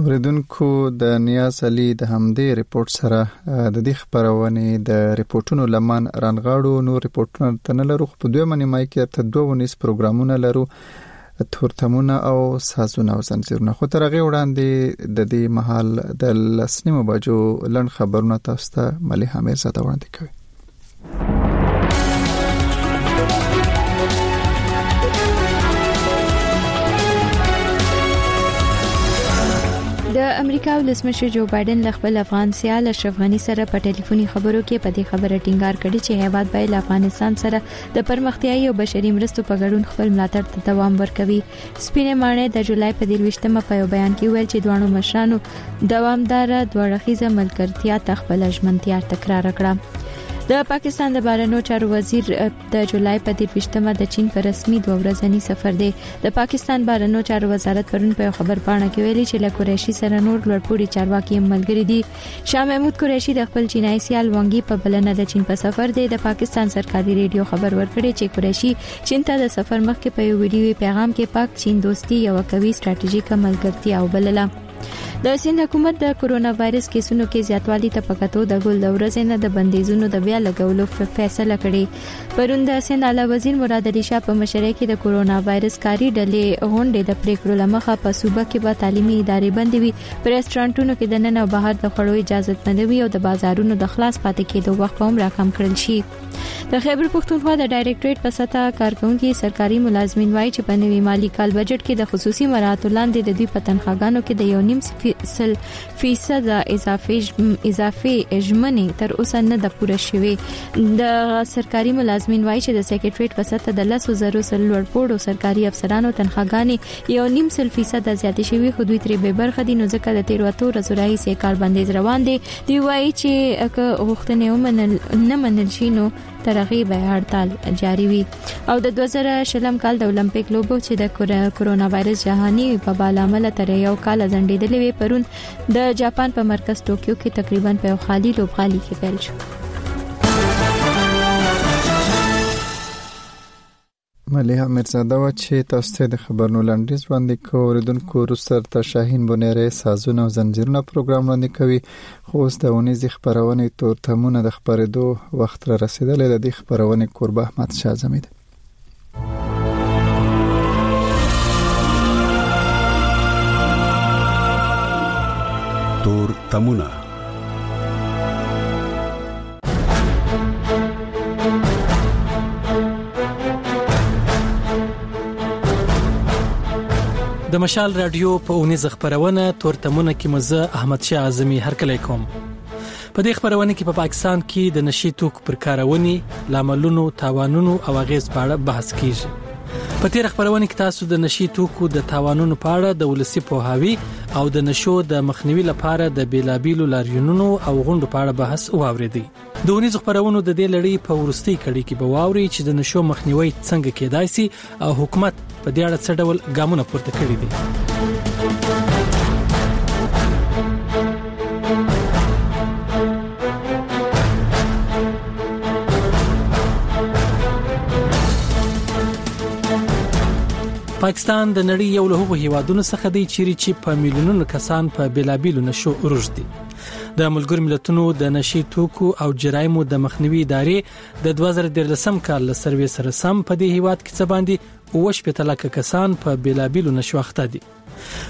S1: اوریدونکو د نیاز علي د همدې رپورت سره د دې خبرونه د رپورتونو لمن رانغاړو نو رپورتونه تنه لرو خو په دوه منې مای کې ته دوه ونیس پروګرامونه لرو تورتمونه او سازونه او زنجیرونه خو تر هغه وړاندې د دې محل د لسنیمو بجو لن خبرونه تاسو ته ملي حامل زده وړاندې کوي
S2: امریکا ولسمشر جو بایدن له خپل افغان سیال اشرف غنی سره په ټلیفوني خبرو کې په دې خبره ټینګار کړی چې هیواد به له افغانستان سره د پرمختیايي او بشري مرستو په ګډون خپل ملاتړ ته دوام ورکوي سپینې ماڼۍ د جولای په 23مه په یو بیان کې ویل چې دوانو مشرانو دوامدار دوړخیزه ملګرتیا ته خپل ژمنتیا تکرار کړه د پاکستان د بارنو چارو وزیر د جولای په 23مه د چین پر رسمي دوه ورځنی سفر دی د پاکستان بارنو چارو وزارت پرون په خبر پاڼه کې ویلي چې له قریشي سره نور لوړپوړي چارواکي ملګري دي شاه محمود قریشي د خپل چینایي سیال وانګي په بلنه د چین په سفر دی د پاکستان سرکاري ریډیو خبر ورکړي چې قریشي چین ته د سفر مخکې په یو ویډیوي پیغام کې پاک چین دوستي یو قوي ستراتیژیکه ملګرتیا وبلله د سند حکومت د کورونا وایرس کیسونو کې زیاتوالی ته پکاتو د ګل د ورځې نه د بندیزونو د بیا لګولو فیصله کړې پرون د سند اعلی وزیر مراد علي شاه په مشرۍ کې د کورونا وایرس کاری ډلې غونډې د پریکړو لمخه په صوبه کې به تعلیمي ادارې بندې وي په رستورانتونو کې د نن او بهر د خوړو اجازه نه وي او د بازارونو د خلاص پاتې کېدو وخت هم راکم کړل شي د خیبر پښتونخوا د ډایریکټریټ په سطح کارکونکو سرکاري ملازمین وایي چې په نوي مالی کال بجټ کې د خصوصي مراتو لاندې د دوی په تنخواګانو کې د یو نیم سل فیصد اضافي اضافي اجمنې تر اوسه نه د پوره شوی د سرکاري ملازمین وایي چې د سیکریټریټ په سطح د 10000 سل لوړ پوړو سرکاري افسرانو تنخواګانې یو نیم سل فیصد زیاتې شوي خو دوی ترې به برخه دي نو ځکه د تیر وتو ورځو راهیسې کار بندیز روان دی دی وایي چې که غوښتنې ومنل نه منل شي نو تر هغه به هړتال جاری وي او د 2020 کال د اولمپیک لوبو چې د کورونا وایرس جهاني په بال عمل تر یو کال ځنډېدلې وي پرون د جاپان په مرکز ټوکیو کې تقریبا په خالي لوبغالي کې پیل شو
S1: مليحه مرزاده و چې تاسو ته د خبرونو لنډیز وړاندې کوو اوریدونکو روسر ته شاهین بنیری سازونه او زنجیرونه پروګرام وړاندې کوي خو اوس د ونیز خبرونه تور تمونه د خبرېدو وخت را رسیدلې د دې خبرونه قربه احمد شاه زمید
S20: تور تمونه
S10: د مشال رادیو په اونیز خبرونه تورتمونه کې مزه احمد شاه اعظمي هر کله کوم په دې خبرونه کې په پاکستان کې د نشي توک پر کارونې لاملونو تاوانونو او غیز په اړه بحث کیږي په تیر خبرونه کې تاسو د نشي توکو د تاوانونو په اړه د ولسی پوهاوی او د نشو د مخنیوي لپاره د بیلابیلو لاریونونو او غونډو په اړه بحث واوریدي د ونیز خبرونو د دې لړۍ په ورستۍ کړي کې به واوري چې د نشو مخنیوي څنګه کېدای شي او حکومت په دې اړه څه ډول ګامونه پورته کړی دي پاکستان د نړۍ یو له هغو هیوادونو څخه دی چیرې چې په میلیونونو کسان په بیلابیلو نشو روږدي د ملګر ملتونو د نشي توکو او جرایمو د مخنیوي ادارې د 2013 کال له سروې سره سم په دې هیواد کې څه باندې 28 لک کسان په بیلابیلو نشو اخته دي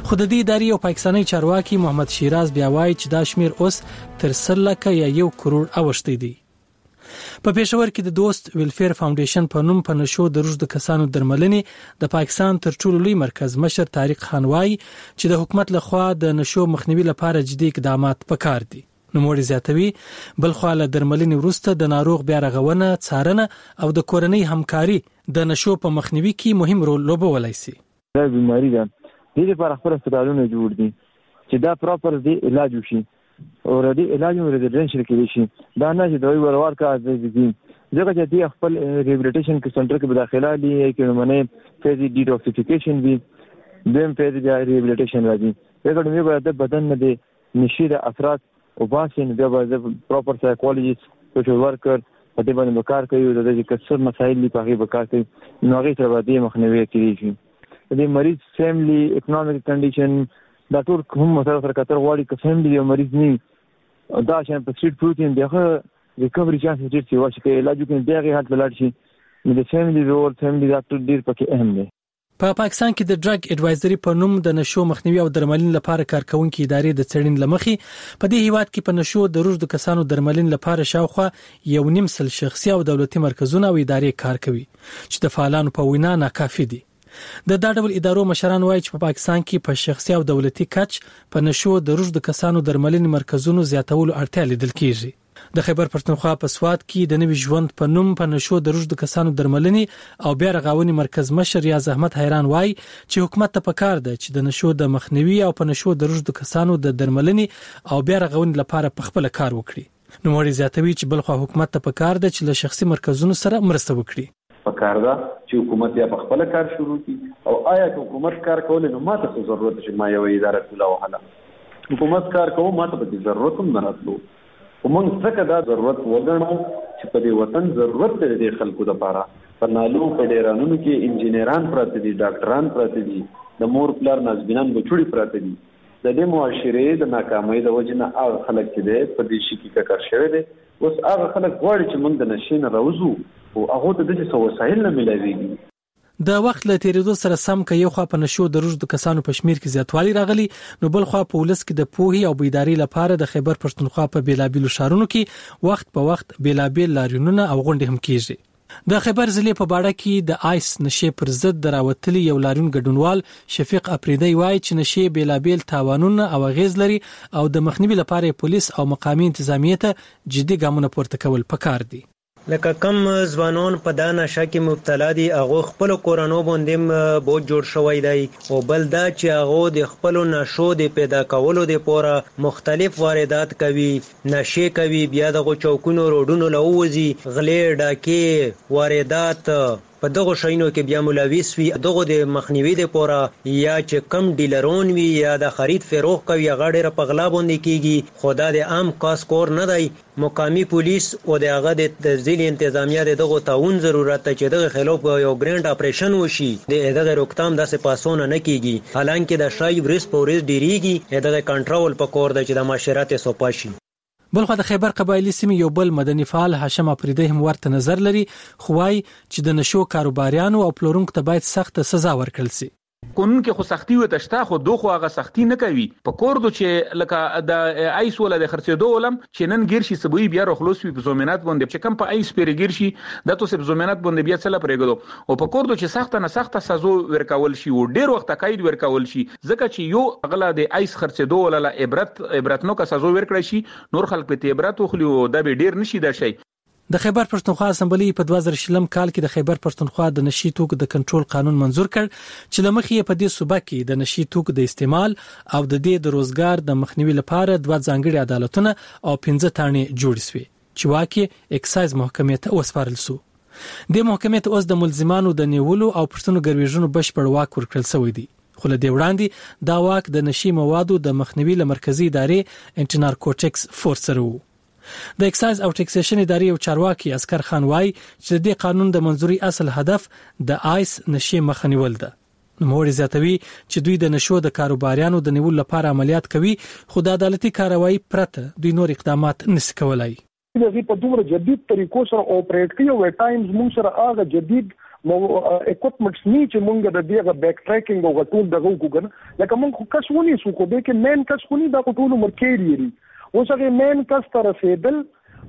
S10: خو د دې ادارې یو پاکستاني چارواکي محمد شیراز بیا وایي چې دا شمیر اوس تر سل لکه یا یو کروړ اوښتی دی په پېښور کې د دوست ویلفیر فاونډیشن په نوم په نشو د روږدو کسانو درملنې د پاکستان تر ټولو لوی مرکز مشر طارق خان وایي چې د حکومت لخوا د نشو مخنیوي لپاره جدي اقدامات پکار دي نوموړي زیاتوي بلخوا له درملنې وروسته د ناروغ بیا رغونه څارنه او د کورنۍ همکاري د نشو په مخنیوي کې مهم رول لوبولی شي
S21: دا بیماری ده دې لپاره خپل هسپتالونه جوړ دي چې دا پراپر دې علاج وشي او ردی علاج هم ریزیډنشل کې شي دا نه چې دوی ورور کا دي ځکه چې دې خپل ریبلیټیشن کې سنټر کې داخله دي کې لمنه فیزي ډیټوکسیفیکیشن وي دیم فیزي بیا ریبلیټیشن راځي دغه نوې به د بدن نه دي نشي دا اثرات وباسي نو بیا به زه پراپر سایکولوژیست په شور ورکر په دې باندې به کار کوي او د دې که څه مسایل دي په هغې به کار کوي نو هغې سره به دې مخنیوی کېدی شي د دې مریض فیملی اکنامیک کنډیشن دا ټول هم مسایل سره کتر غواړي که فیملی یو مریض نه وي دا شیان په سټریټ پروت وي دغه ریکوري چانس ډېر چې وشي که علاج وکړي بیا هغې حالت ته لاړ شي نو د فیملی رول فیملی ډاکټر ډېر پکې اهم دی
S10: په پاکستان کې د ډرګ اډوایزري په نوم د نشو مخنیوي او درملنې لپاره کارکوونکې ادارې د څېړنې له مخې په دې هېواد کې په نشو د روږدو کسانو درملنې لپاره شاوخوا یو نیم سل شخصي او دولتي مرکزونه او ادارې کار کوي چې د فعالانو په وینا ناکافي دي. د دا ډول ادارو مشران وايي چې په پاکستان کې په شخصي او دولتي کچ په نشو د روږدو کسانو درملنې مرکزونو زیاتولو اړتیا لیدل کېږي. د خیبر پښتونخوا په سوات کې د نوي ژوند په نوم په نشو د روږدو کسانو درملنې او بیا رغاونې مرکز مشر ریاض احمد حیران وايي چې حکومت ته په کار ده چې د نشو د مخنیوي او په نشو د روږدو کسانو د درملنې او بیا رغونې لپاره په خپله کار وکړي. نوموړی زیاتوي چې بلخوا حکومت ته په کار ده چې له شخصي مرکزونو سره مرسته وکړي.
S22: پکار ده چی حکومت یا پخپله کار شروع کی او آیا که حکومت کار کولی نو ماته څه ضرورت ده چی ما یوه اداره کوله وهله حکومت کار کوو ماته پکی ضرورت هم نه راتلو خو موږ ځکه دا ضرورت وګڼو چی په دی وطن ضرورت دی دی خلکو دپاره په نالو په ډیرانونو کی انجینران پراته دی ډاکټران پراته دی د مور پلار نازبینان بچوړی پراته دی د دی معاشری د ناکامی د وجی نه هغه خلک چی دی په دی شی کی ککر شوی دی اوس هغه خلک غواړي چې موږ د نشې نه راوځو، خو هغو ته داسې څه وسایل نه ملاوېږي.
S10: د وخت له تېرېدو سره سم که یو خوا په نشو د روږدو کسانو په شمېر کې زیاتوالی راغلی، نو بل خوا په ولس کې د پوهې او بیدارۍ لپاره د خیبر پښتونخوا په بېلابېلو ښارونو کې وخت په وخت بېلابېل لاریونونه او غونډې هم کېږي. د خیبر ضلعې په باړه کې د آیس نشې پر ضد د راوتلي یو لاریون ګډونوال شفیق اپریدی وايي چې نشې بېلابېل تاوانونه او اغېز لري او د مخنیوي لپاره یې پولیس او مقامي انتظامیې ته جدي ګامونه پورته کول پکار دي.
S20: لکه کوم ځوانان په دا نشه کې مبتلا دي هغو خپلو کورنو باندې هم بوج جوړ شوی دی او بل دا چې هغو د خپلو نشو د پیدا کولو لپاره مختلف واردات کوي نشې کوي، بیا دغو چوکونو روډونو له ووځي، غلې، ډاکې، واردات په دغو شیونو کې بیا ملوث وي، دغو د مخنیوي د پوره یا چې کم ډیلرون وي یا د خرید فروغ کوي هغه ډیره په غلا بوندې کیږي خو دا د عام کس کور نه دی مقامي پولیس او د هغه د ضلعي انتظامیه د دغو تعاون ضرورت دی چې دغې خلوف یو ګرینډ آپریشن وشي. د هغه روکتام داسې په اسونه نه کېږي حالانکه دا شای ورېځ په ورېځ ډېرېږي، هغه کنټرول په کور ده چې دا معاشره تې
S10: سوپه شي. بلخوا د خېبر قبایلي سیمې یو بل مدني فعال هاشم اپریدی هم ورته نظر لري خو وايي چې د نشو کاروباریانو او پلورونکو ته باید سخته سزا ورکړل شي.
S23: قونون کې خو سختي وته شته خو دو خو هغه سختي نه کوي په کور دو چې لکه د ايس وله د خرڅېدو ولم چې نن ګېر شي سبوي بیا روخلوس وي په زومينت بوندې چې کم په ايس پېرې ګېر شي دتو سې په زومينت بوندې بیا څله پرېږدو او په کور دو چی سخته نه سخته سزو ورکول شی او ډیر وخته قید ورکول شی ځکه چی یو غله د ایس خرڅیدو ولله عبرت عبرتنوکه سزو ورکړی شی نور خلک په تی عبرت وخلی او دبی ډیر نشی ده شی.
S10: د خیبر پښتونخوا اسمبلۍ په دوه زره شلم کال کې د خیبر پښتونخوا د نشي توکو د کنټرول قانون منظور کړ چې له مخې یې په دې صوبه کې د نشي توکو د استعمال او د دې د روزګار د مخنیوي لپاره دوه ځانګړي عدالتونه او پنځه تاڼې جوړې شوې. چې واک یې اکسایز محکمې ته وسپارل شو. دې محکمې ته اوس د ملزمانو د نیولو او پوښتنو ګروېږنو بشپړ واک ورکړل شوی دی، خو له دې وړاندې دا واک د نشي موادو د مخنیوي له مرکزي ادارې، انټي نارکوټکس فورس، سره و. د اکسایز او ټکسېشن ادارې یو چارواکی عسکر خان وايي چې د دې قانون د منظورۍ اصل هدف د آیس نشې مخه نیول ده. نوموړی زیاتوي چې دوی د نشو د کاروباریانو د نیولو لپاره عملیات کوي، خو د عدالتي کارروایي پرته دوی نور اقدامات نه شي کولای.
S24: هغوی په دومره جدید طریقو سره اوپریټ کوي او ایټایمز موږ سره هغه جدید ایکوپمنټس نه وي چې موږ د دې هغه بیک ټریکینګ او هغه ټول دغه وکړو کنه لکه موږ خو کس ونیسو خو دې کې مین کس خو نه دا خو ټول عمر کیریري اوس هغه مین کس ته رسیدل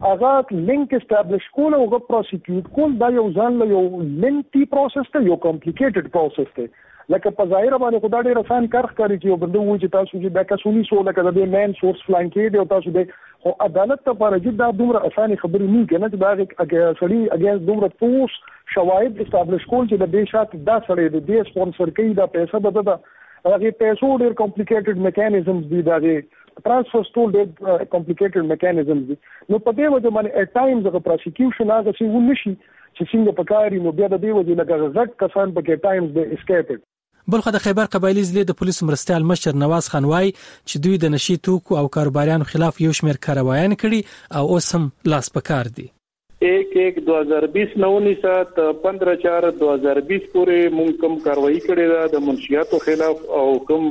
S24: هغه لینک اسټابلیش کول او هغه پروسیکیوټ کول دا یو ځان له یو لینتی پروسس ته یو کمپلیکیټډ پروسس دی لکه په ظاهر باندې خدا ډیر آسان کار ښکاري چې یو بنده وایي چې تاسو چې دا کسونی سو لکه د دې مین سورس فلان کې دی او تاسو به خو عدالت ته پر جد دا دومره اسانه خبرې نه کنه چې دا سړی اگینست دومره پوس شواهد اسټابلیش کول چې د دې شات دا سړی دی د سپانسر کوي دا پیسې بده ده هغه پیسو ډیر کمپلیکیټډ میکانیزمز دي دا ترانسفرز ټول ډیر کمپلیکیټډ میکانیزمز دي نو په دې وجه باندې ایټ ټایمز هغه پراسیکیوشن هغه څه ونشي چې څنګه پکاري نو بیا د دې وجې لکه غټ کسان پکې ایټ ټایمز د اسکیپډ
S10: بلخوا د خیبر قبایلي ضلعې د پولیسو مرستیال مشر نواز خان وايي چې دوی د نشي توکو او کاروباریانو خلاف یو شمېر کاروایان کړي او اوس هم لاس په کار دي.
S25: ايک ايک دوه زره بیس نه ونيسه تر پندره چار دوه زره بیس پورې مونږ کوم کاروايي کړې ده د منشياتو خلاف او کوم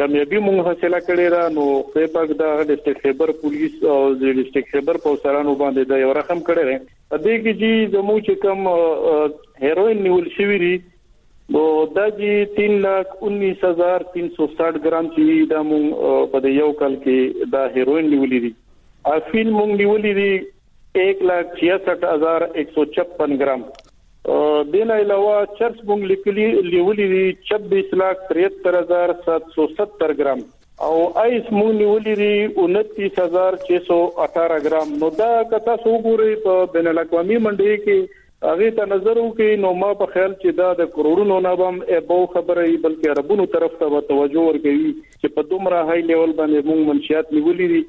S25: کامیابي مونږ حاصله کړې ده نو خدای پاک دا ډیسټریکټ خیبر پولیس او د ډیسټریکټ خیبر پوسرانو باندې دا یو رحم کړی دی په دې کې چې زموږ چې کوم هیروین نیول شوی دی نو دا چې 3 لک 19360 ګرام چې دا مونږ په یو کال کې دا هیروین نیولې دي افیل مونږ نیولې دي ایک لاک 66 هزار 156 ګرام دین علاوه چرس مونږ لیکلی لیولې دي 26 لاک 73 هزار 770 ګرام او ایس مونږ نیولې دي 29 هزار 618 ګرام نو دا کته سو ګوري په بین الاقوامي منډي کې هغه ته نظر وکي نو ما په خیال چې دا د کروڑونو نه بم ابو خبره ای بلکې عربونو طرف ته توجه ورګوي چې په دومره های لیول باندې موږ منشيات نیولې دي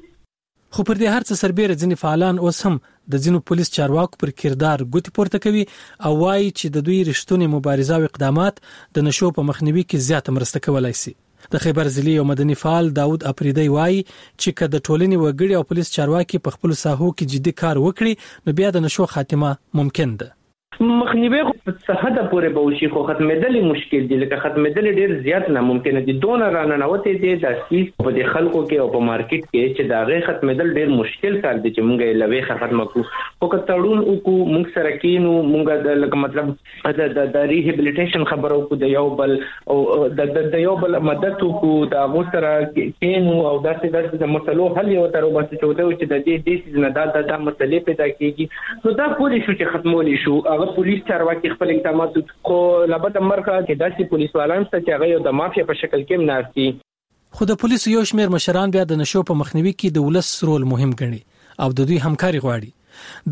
S10: خو پر دې هر څه سربېره ځینې فعالان اوس هم د ځینو پولیس چارواکو پر کردار ګوتې پورته کوي او وايي چې د دوی رښتونې مبارزه او اقدامات د نشو په مخنیوي کې زیاته مرسته کولای شي. د خیبر ضلعې یو مدني فعال داود اپریدی وايي چې که د ټولنې وګړي او پولیس چارواکي په خپلو ساحو کې جدي کار وکړي، نو بیا د نشو خاتمه ممکن ده.
S26: مخنیوی خو په څه حده پورې به وشي خو ختمېدل یې مشکل دي لکه ختمېدل یې ډېر زیات ناممکنه دي دونه راننوتی دی دا سیس په دې خلکو کې او په مارکیټ کې چې د هغې ختمېدل ډېر مشکل کار دی چې موږ یې له وېښه ختمه کړو خو که تړون وکړو موږ سره کېنو موږ د لکه مطلب د د ریهبلیټېشن خبره وکړو د یو بل او د د یو بل مدد کو دا غو سره کینو او داسې داسې د مسلو حل یو تر وباسي چې ودو چې د دې د سیزن دا د د مسلې پیدا کیږي نو دا کولی شو چې ختمول شو هغه پولیس چارواکي خپل اقدامات کو لبد مرکه کې داسې پولیس والان څه چې هغه د مافیا په شکل کې ناشتي
S10: خو د پولیسو یو شمېر مشران بیا د نشو په مخنیوي کې د ولس رول مهم ګڼي او د دوی همکاري غواړي.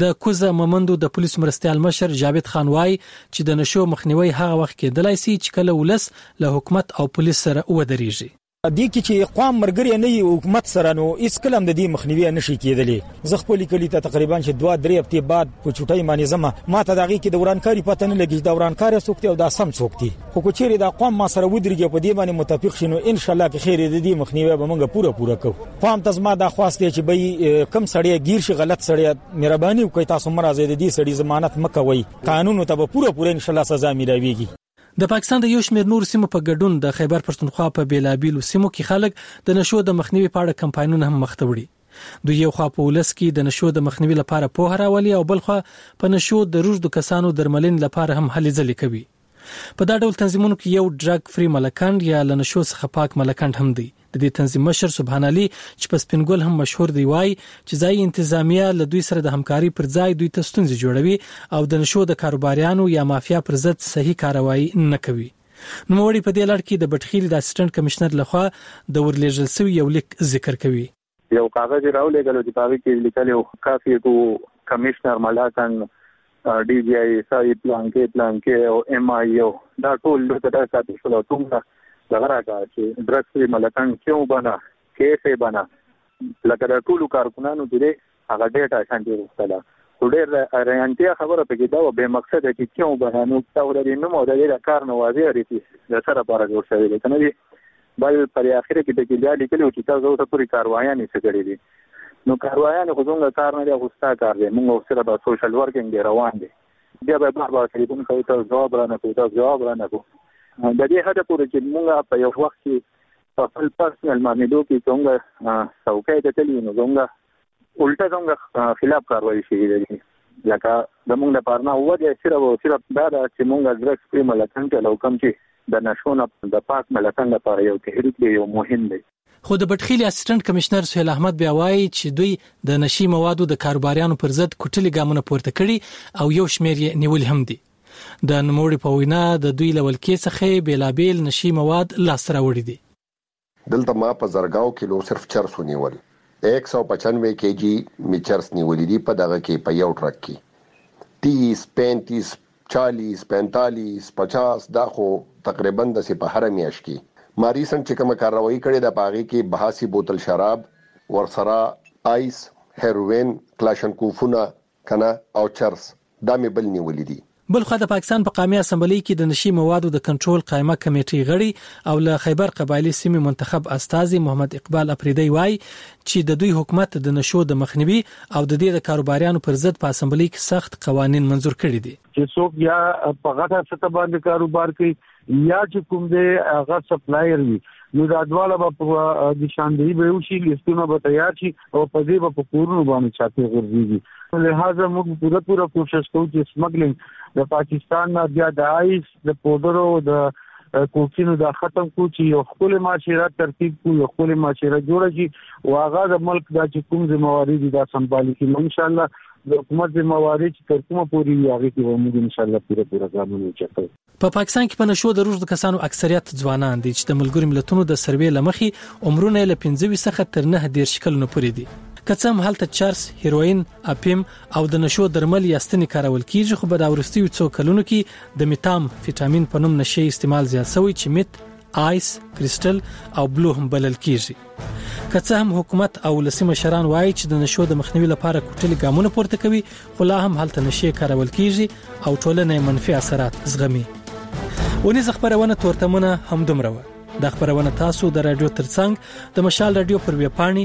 S10: د کوزه ممندو د پولیس مرستیال مشر جاوید خان وايي چې د نشو مخنیوی هغه وخت کېدلای سي چې کله ولس له حکومت او پولیس سره ودرېږي.
S27: په دې کې چې قوم مرګری نه وي حکومت سره نو هېڅکله هم د دې مخنیوی نه شي کېدلی. زه خپل کلی ته تقریبا چې دوه درې هفته بعد په چټای معنی زما ما ته دغه کې د ورانکاری پته نه لګی دا ورانکاری څوک دی او دا سم څوک دی خو کو چیرې دا قوم ما سره ودرېږي په دې باندې متفق شینو ان شاء الله کې خیر دې مخنیوي به موږ پوره پوره کوو قوم ته زما دا خواست دی چې به کم سړی گیر شي غلط سړی مهرباني وکړئ تاسو مرزه دې سړی ضمانت مکوي قانون ته به پوره پوره ان شاء الله سزا ملويږي
S10: د پاکستان د یو شمېر نورو سیمو په ګډون د خیبر پښتونخوا په بېلابېلو سیمو کې خلک د نشو د مخنیوي په اړه کمپاینونه هم مخته وړي. دوی یو خوا په ولس کې د نشو د مخنیوي لپاره پوهه راولي او بل خوا په نشو د روږدو کسانو درملنې لپاره هم هلې ځلې کوي. په دا ډول تنظیمونو کې یو ډرګ فري ملکنډ یا له نشو څخه پاک ملکنډ هم دی. د دې تنظیم مشر سبحان علي چې په سپین ګل هم مشهور دی وایي چې ځایي انتظامیه له دوی سره د همکاري پر ځای دوی ته ستونزې جوړوي او د نشو د کاروباریانو یا مافیا پر ضد صحیح کاروایی نه کوي نوموړی په دې لړ کې د بټخیل د اسسټنټ کمشنر لخوا د ورلیږل شوی یو لیک ذکر کوي
S28: یو کاغذ راولېږلو چې په هغه کې لیکلی و کافي ټو کمشنر ملاکنډ ډي جي آی ایس آی پلان کې پلان کې او ایم آی او دا ټول د تدا ساتي شو ټول دا غره کا چې ډرګ فری ملکان کیو بنا کیسه بنا لکه دا ټول کارکونانو چې هغه ډیټا شانتي وستله خو ډېر ریانتیا خبره پکې دا و به مقصد چې کیو بنا نو دا ورې نو مو دا کار نو واځي لري چې د سره لپاره جوړ شوی دی کنه بل پر اخر کې پکې بیا لیکلي وو چې تاسو اوسه پورې کاروایانې څه کړي دي نو کاروایانې خو زموږ کار نه دی خو ستا کار دی موږ سره به سوشل ورکینګ دی روان دی بیا به بار بار ټلیفون کوي تاسو جواب را نه کوي تاسو جواب را نه کوي د دې حد پورې چې موږ په یو وخت کې په خپل پرسنل معاملو کې څنګه څوکۍ ته تللی نو زموږ الټه زموږ خلاف کاروایی شوی دی لکه زموږ د پارنا هو دی صرف او صرف دا ده چې موږ ډرګس پرې ملتن ته لو کم چې د نشو نه د پاک ملتن لپاره یو تحریک دی یو مهم دی
S10: خو د بټخیلي اسسټنټ کمشنر سهیل احمد بیا وایي چې دوی د نشي موادو د کاروباریانو پر ضد کوټلي ګامونه پورته کړي او یو شمیر یې نیولي هم دي د نوموړي په وینا د دوی له ولکې څخه بېلابېل نشي مواد لاس راوړي دي
S29: دلته ما په زرګاو کیلو صرف چرس ونیول ایک سو پچنوې کې جی می چرس نیولي دي په دغه کې په یو ټرک کې تیس پینتیس چالیس پینتالیس پچاس دا خو تقریبا دسې په هره میاشت کې ما ریسنټ چې کومه کارروايي کړې ده په هغې کې بهاسي بوتل شراب ورسره ایس هیروین کلاشنکوفونه کنه او چرس دا مې بل نیولي دي.
S10: بلخوا د پاکستان په قامي اسمبلۍ کې د نشي موادو د کنټرول قایمه کمېټۍ غړی او له خیبر قبایلي سیمې منتخب استازی محمد اقبال اپریدی وايي چې د دوی حکومت د نشو د مخنیوي او د دې د کاروباریانو پر ضد په اسمبلۍ کې سخت قوانین منظور کړي دي.
S30: چې څوک یا په غټه سطح باندې کاروبار کوي یا چې کوم دی هغه سپلایر وي نو دا دواړه به په نشاندهي به وشي لیستونه به تیار شي او په دې به په کورونو باندې چاپی غورځيږي لہذا موږ پوره پوره کوشش کوو چې سمګلینګ د پاکستان نه بیا د آیس د پودرو د کوکینو دا ختم کو چې یو خپل معاشره ترتیب کو یو خپل معاشره جوړ شي او هغه د ملک دا چې کوم ذمہواری دي دا سمبالي کې ان شاء الله د حکومت ذمہواری چې تر کومه پوری وي هغه کې به موږ ان شاء الله پوره پوره ګامونه چټو
S10: په پاکستان کې په نشو د روږدو کسانو اکثریت ځوانان دي چې د ملګرو ملتونو د سروې لمخې عمرونه یې له 25 څخه تر 19 کلونو پورې دي که څه هم هلته چرس، هیروئین، اپیم او د نشو درمل یا ستنې کارول کیږي خو په دا وروستیو څو کلونو کې د میتام فیټامین په نوم نشې استعمال زیات شوی چې میت آیس، کریسټل او بلو هم بلل کیږي. که څه هم حکومت او ولسي مشران وایي چې د نشو د مخنیوي لپاره کوټلي ګامونه پورته کوي خو لا هم هلته نشې کارول کیږي او ټولنه منفي اثرات زغمي ونیزه خبرونه تورتمونه همدومره وه دا خبرونه تاسو د رادیو ترڅنګ د مشال رادیو پر ویبپاڼې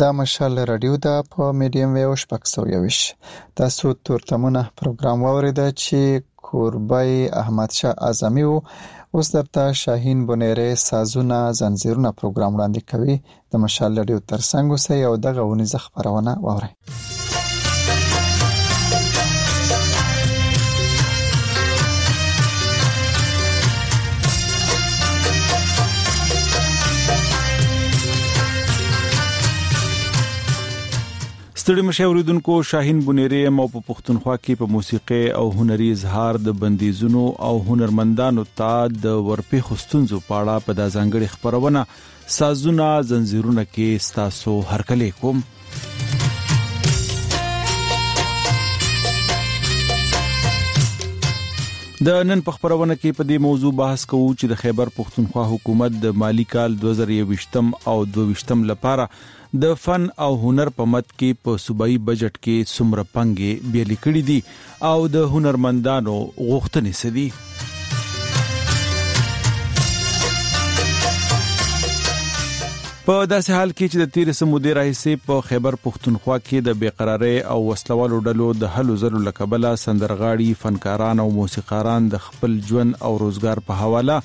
S1: دا مشال رډیو ده په میډیم ویو شپږ سوه یوویشت دا سود تورتمونه پروګرام واوریده چی کوربه یی احمد شاه اعظمی وو اوس درته شاهین بونیری سازونه زنځیرونه پروګرام وړاندی کوی د مشال رډیو ترسنګ اوسئ او دغه اونیزه خپرونه واورئ.
S31: ستړي مشه اوریدونکو شاهین بنيري مو په پښتونخوا کې په موسیقي او هنري اظهار د بندیزونو او هنرمندانو ته د ورپې خستونزو په اړه په دازنګړي خبرونه سازونه زنجیرونه کې ستاسو هرکلی کوم د نن په خبرونه کې په دې موضوع بحث کوو چې د خیبر پښتونخوا حکومت د مالی کال 2023 او 22 لپاره د فن او هنر په مد کې په صوبايي بجټ کې څومره پنګې بيلې کړې دي او د هنرمندانو غوښتنې څه دي؟ په داسې حال کې چې د تیر سمودې راهیسې په خیبر پښتونخوا کې د بیقرارۍ او وسلوالو ډلو د هلو زلو لکبله سندرغاړي فنکاران او موسیقاران د خپل ژوند او روزګار په حواله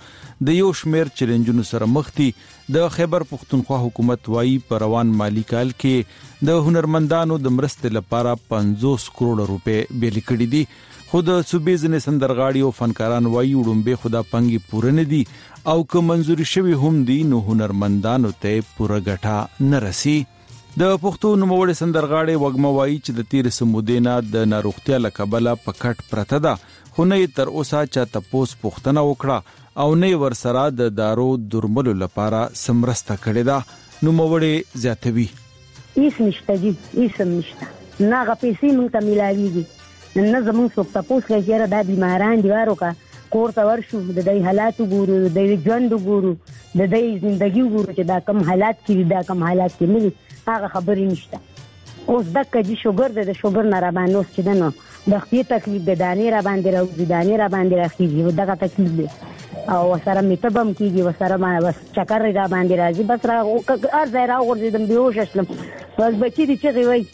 S31: د یو شمیر چیلنجونو سره مخ دي د خیبر پښتونخوا حکومت وایي په روان مالي کال کې د هنرمندانو د مرستې لپاره 50 کروڑ روپۍ بیل کړې دي خو د صوبې ځینې سندرغاړي او فنکاران وایي وړومبه خدا پنګي پوره نه دي او که منزوري شوي هم دي نو هنرمندانو ته پوره ګټه نه رسي د پښتو نوموړې سندرغاړې وږمه وایي چې د تیر سمودې نه د ناروغتیا له کبله په کټ پرته ده خو نه یې تر اوسه چا تپوس پوښتنه وکړه او نه یې ورسره د دارو درملو لپاره څه مرسته کړې ده نوموړې زیاتوي
S32: هیڅ نشته جی هیڅ هم نشته نه هغه پیسې موږ ته ملاویږي نه زمونږ څوک تپوس کوي چې دا بیماران دی وارو کا کور ته ورشو د دې حالات وګورو د دې ژوند وګورو د دې ژوندۍ وګورو چې دا کم حالات کې دا کم حالات کې نه هغه خبرې نشته اوس د کجی شوګر د شوګر نه را باندې اوس چې دنو د خپل تکلیف د دانې را باندې را وځي دانې را باندې راخیږي دغه تکلیف دی او سره میتبم کیږي وسره ما بس چکر را باندې راځي بس را او ارزه را ورځي د بیوش شلم بس بچی دي چې وي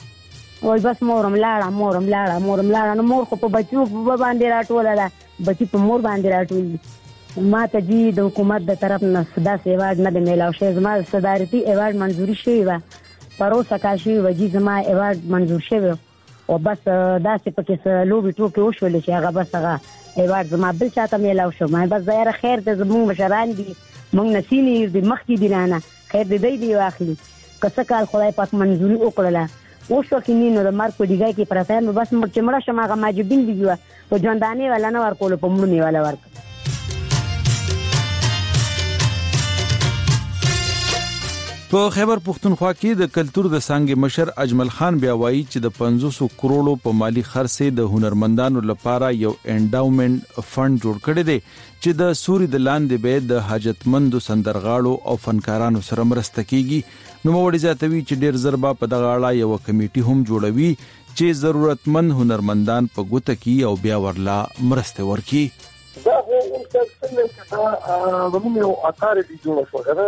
S32: وای بس مورم لاړه مورم لاړه مورم لاړه نو مور خو په بچو باندې راټوله ده بچی په مور باندې راټول ما ته جی د حکومت د طرف نه صدا سیوارډ نه دی میلاو شوی زما صدارتي ایوارډ منځوري شوی و پروسه کا شوی و جی زما ایوارډ منځور شوی او بس دا چې پکې لوبي ټوکې وشول چې هغه بس هغه ایوارډ زما بل چاته میلاو شو ما بس زیاره خیر ته زموږ مشران دي موږ نسینې دي مخکې دي نه خیر دې دی دی واخلي که څه کال خدای پاک منځوري وکړله اوس وخت نه نو د مرګ په ډیګای کې پرته یم بس مړ چې مړه شم هغه ماجبین بي وه په ژوندانې ولا نه ورکول په مړونې ولا ورک
S31: په خیبر پښتونخوا کې د کلچر د سانګې مشر اجمل خان بیا وایي چې د 500 کروڑو په مالی خرڅه د هنرمندانو لپاره یو انډاومنت فند جوړ کړی دی چې د سوري د لاندې به د حاجتمندو سندرغاړو او فنکارانو سره مرسته کیږي نوموړي زیاتوي چې ډیر زر به په دغه اړه یو کمیټي هم جوړوي چې ضرورتمند هنرمندان په ګوته کی او بیا ورلا مرسته ورکي
S22: دا هو اوس څنګه چې دا زموږ یو اثر دی جوړ شو کنه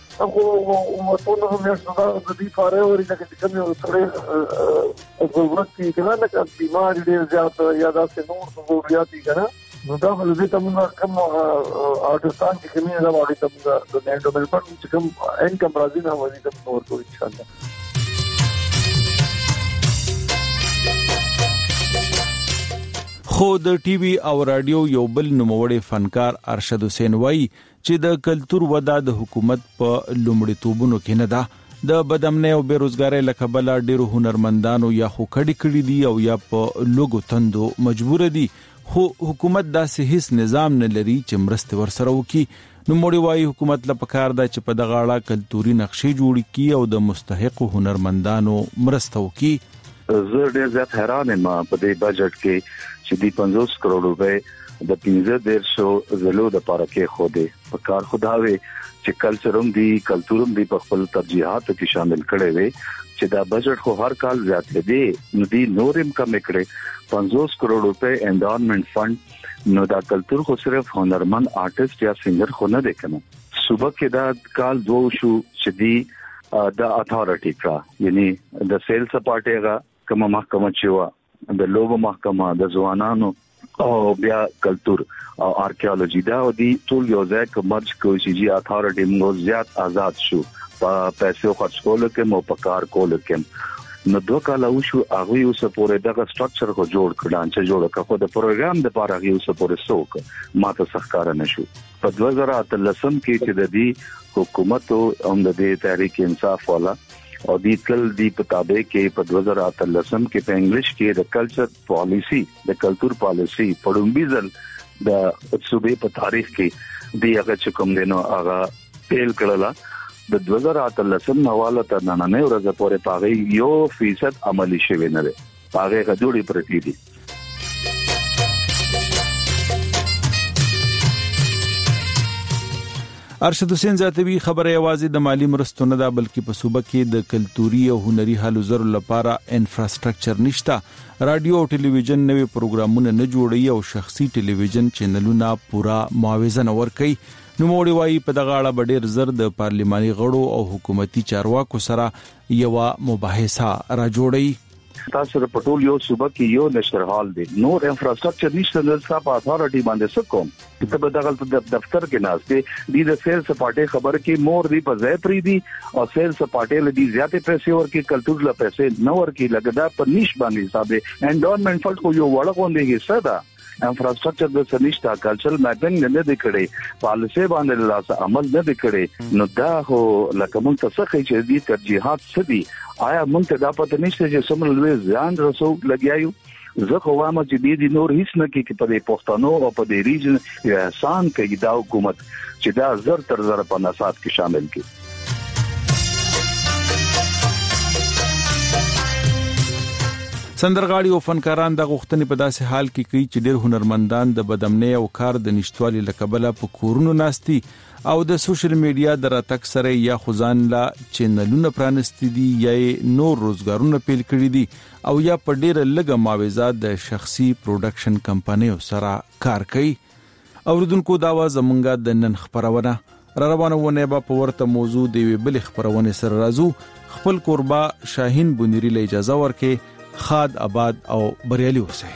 S22: خو ورته هم یو څه د دې پاره وري لکه چې کوم یو سړی ضرورت کې کنه لکه بیمار ډیر زیات یا دا څه نور ضرورت دي کنه نو دا ول دې ته موږ کوم آرټستان چې کومه دا وړي ته موږ د نېټو مل پر چې کوم انکم راځي نه وړي ته نور کوی ان شاء الله
S31: خو د ټي وي او رادیو یو بل نوموړی فنکار ارشد حسین وای چې د کلتور وده د حکومت په لومړیتوبونو کې نه ده د بدامنۍ او بیروزګارۍ له کبله ډیرو هنرمندانو یا خو کډې کړي دي او یا په لوګو تندو مجبور دي خو حکومت داسې هیڅ نظام نه لري چې مرستې ورسره وکړي نوموړي وایي حکومت له پکار ده چې په دغه اړه کلتوري نقشې جوړې کړي او د مستحقو هنرمندانو مرسته وکړي
S33: زه ډیر زیات حیران یم په دې بجټ کې چې دی 50 کروڑ روپۍ د 15 دیر شو زلو د پاره کې خو دی په کار خداوي چې کلچروم دی کلتوروم دی په خپل ترجیحاتو کې شامل کړي وي چې دا بجټ خو هر کال زیات دی نو دی نورم کم کړي 50 کروڑ روپے انډورمنټ فند نو دا کلچر خو صرف هنرمن آرټیست یا سنگر خو نه دی کنه صوبه کې دا کال دوه شو چې دی د اتارټي کا یعنی د سیل سپارټي غا کومه محکمه چې وا د لوب محکمه د ځوانانو او بیا کلچر او آرکیولوژي دا دی ټول یو ځای کې مرج کوي چې اتارټي موږ زیات آزاد شو په پیسو خرج کولو کې مو په کار کولو کې نو دوه کال او شو هغه اوس پورې دغه سټرکچر کو جوړ کړان چې جوړ کړه خو د پروګرام د پاره هغه اوس پورې سوک ماته سخکار نه شو په 2013 کې چې د دې حکومت او هم د دې تحریک انصاف والا او دی تل دی په تابع کې په 2013 کې په انګلیش کې د کلچر پالیسی د کلچر پالیسی په لومبي ځل د صوبې په تاریخ کې دی هغه چې کوم دینو هغه پیل کړل د 2013 حواله تر نن نه ورځ پورې پاغي یو فیصد عملی شوی نه دی پاغي غجوړي پرتی دي
S31: ارشد حسین زیاتوی خبره یوازې د مالی مرستو نه ده بلکې په صوبه کې د کلتوري او هنري هلو زر لپاره انفراستراکچر نشته رادیو او ټلویزیون نوې پروګرامونه نه جوړي او شخصي ټلویزیون چینلونه پورا معاوضه نه ورکي نو موري وايي په دغه اړه ډېر زر د پارلماني غړو او حکومتي چارواکو سره یو مباحثه را جوړي
S33: ستا سره په ټول یو صوبه کې یو نشر هال دی نور انفراستراکچر نشته نو ستا په اتارټي باندې څه کوم ته به دغه دفتر کې ناس دی د د سیل سپاټې خبر کې مور دی په ځای پری دی او سیل سپاټې له دې زیاتې پیسې ورکې کلچر له پیسې نه ورکې لګدا په نش باندې حساب دی انډورمنټ فلټ کو یو وړه غونډه حصہ ده انفراستراکچر د څه نشته کلچرل میپینګ نه نه دی کړی پالیسي باندې له لاسه عمل نه دی کړی نو دا هو لکه مونږ ته څه کوي چې دې ترجیحات څه دي آیا مونږ ته دا پته نشته چې څومره لوی ځان رسو لګیایو زه خو وایم چې دې دي نور هیڅ نه کې چې په دې پښتنو او په دې ریجن احسان کوي دا حکومت چې دا زر تر زر په نصاب کې شامل دي
S31: سندرغاړي او فنکاران د غوښتنې په داسې حال کې کوي چې ډېر هنرمندان د بدمنۍ او کار د نشټوالي لکبله په کورونو ناشتي او د سوشل میډیا د راتک سره یا خزان لا چینلونه پرانستي دي یا نور روزګارونه پیل کړي دي او یا په ډېر لګه معاوضه د شخصي پروډکشن کمپنیو سره کار کوي اوریدونکو دا وه زمونږ د نن خبرونه را روانه ونه به په ورته موضوع دی وی بل خبرونه سره راځو خپل کوربه شاهین بنيري له اجازه ورکه خاد آباد او بریالي
S34: اوسئ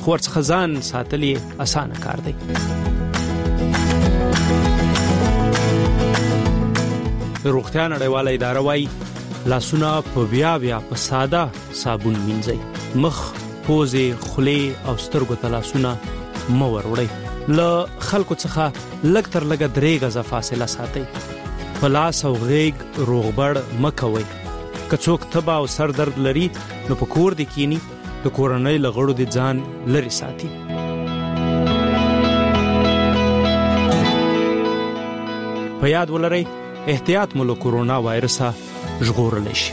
S34: خو
S35: ورڅخه ځان ساتل یې اسانه کار دی د روغتیا نړیواله اداره وایي لاسونه په بیا بیا په ساده صابون مینځي مخ پوزې خولې او سترګو ته لاسونه مو وروړي له خلکو څخه لږ تر لږه درې غزه فاصله ساتي په لاس او غیګ روغبړ مکوي که څوک تبا او سر درد لري نو په کور دي کینی د کورنۍ له غړو دې ځان لرې ساتي په یاد ولرئ احتیاط مو له کورونا وایرسه ژغورلی شي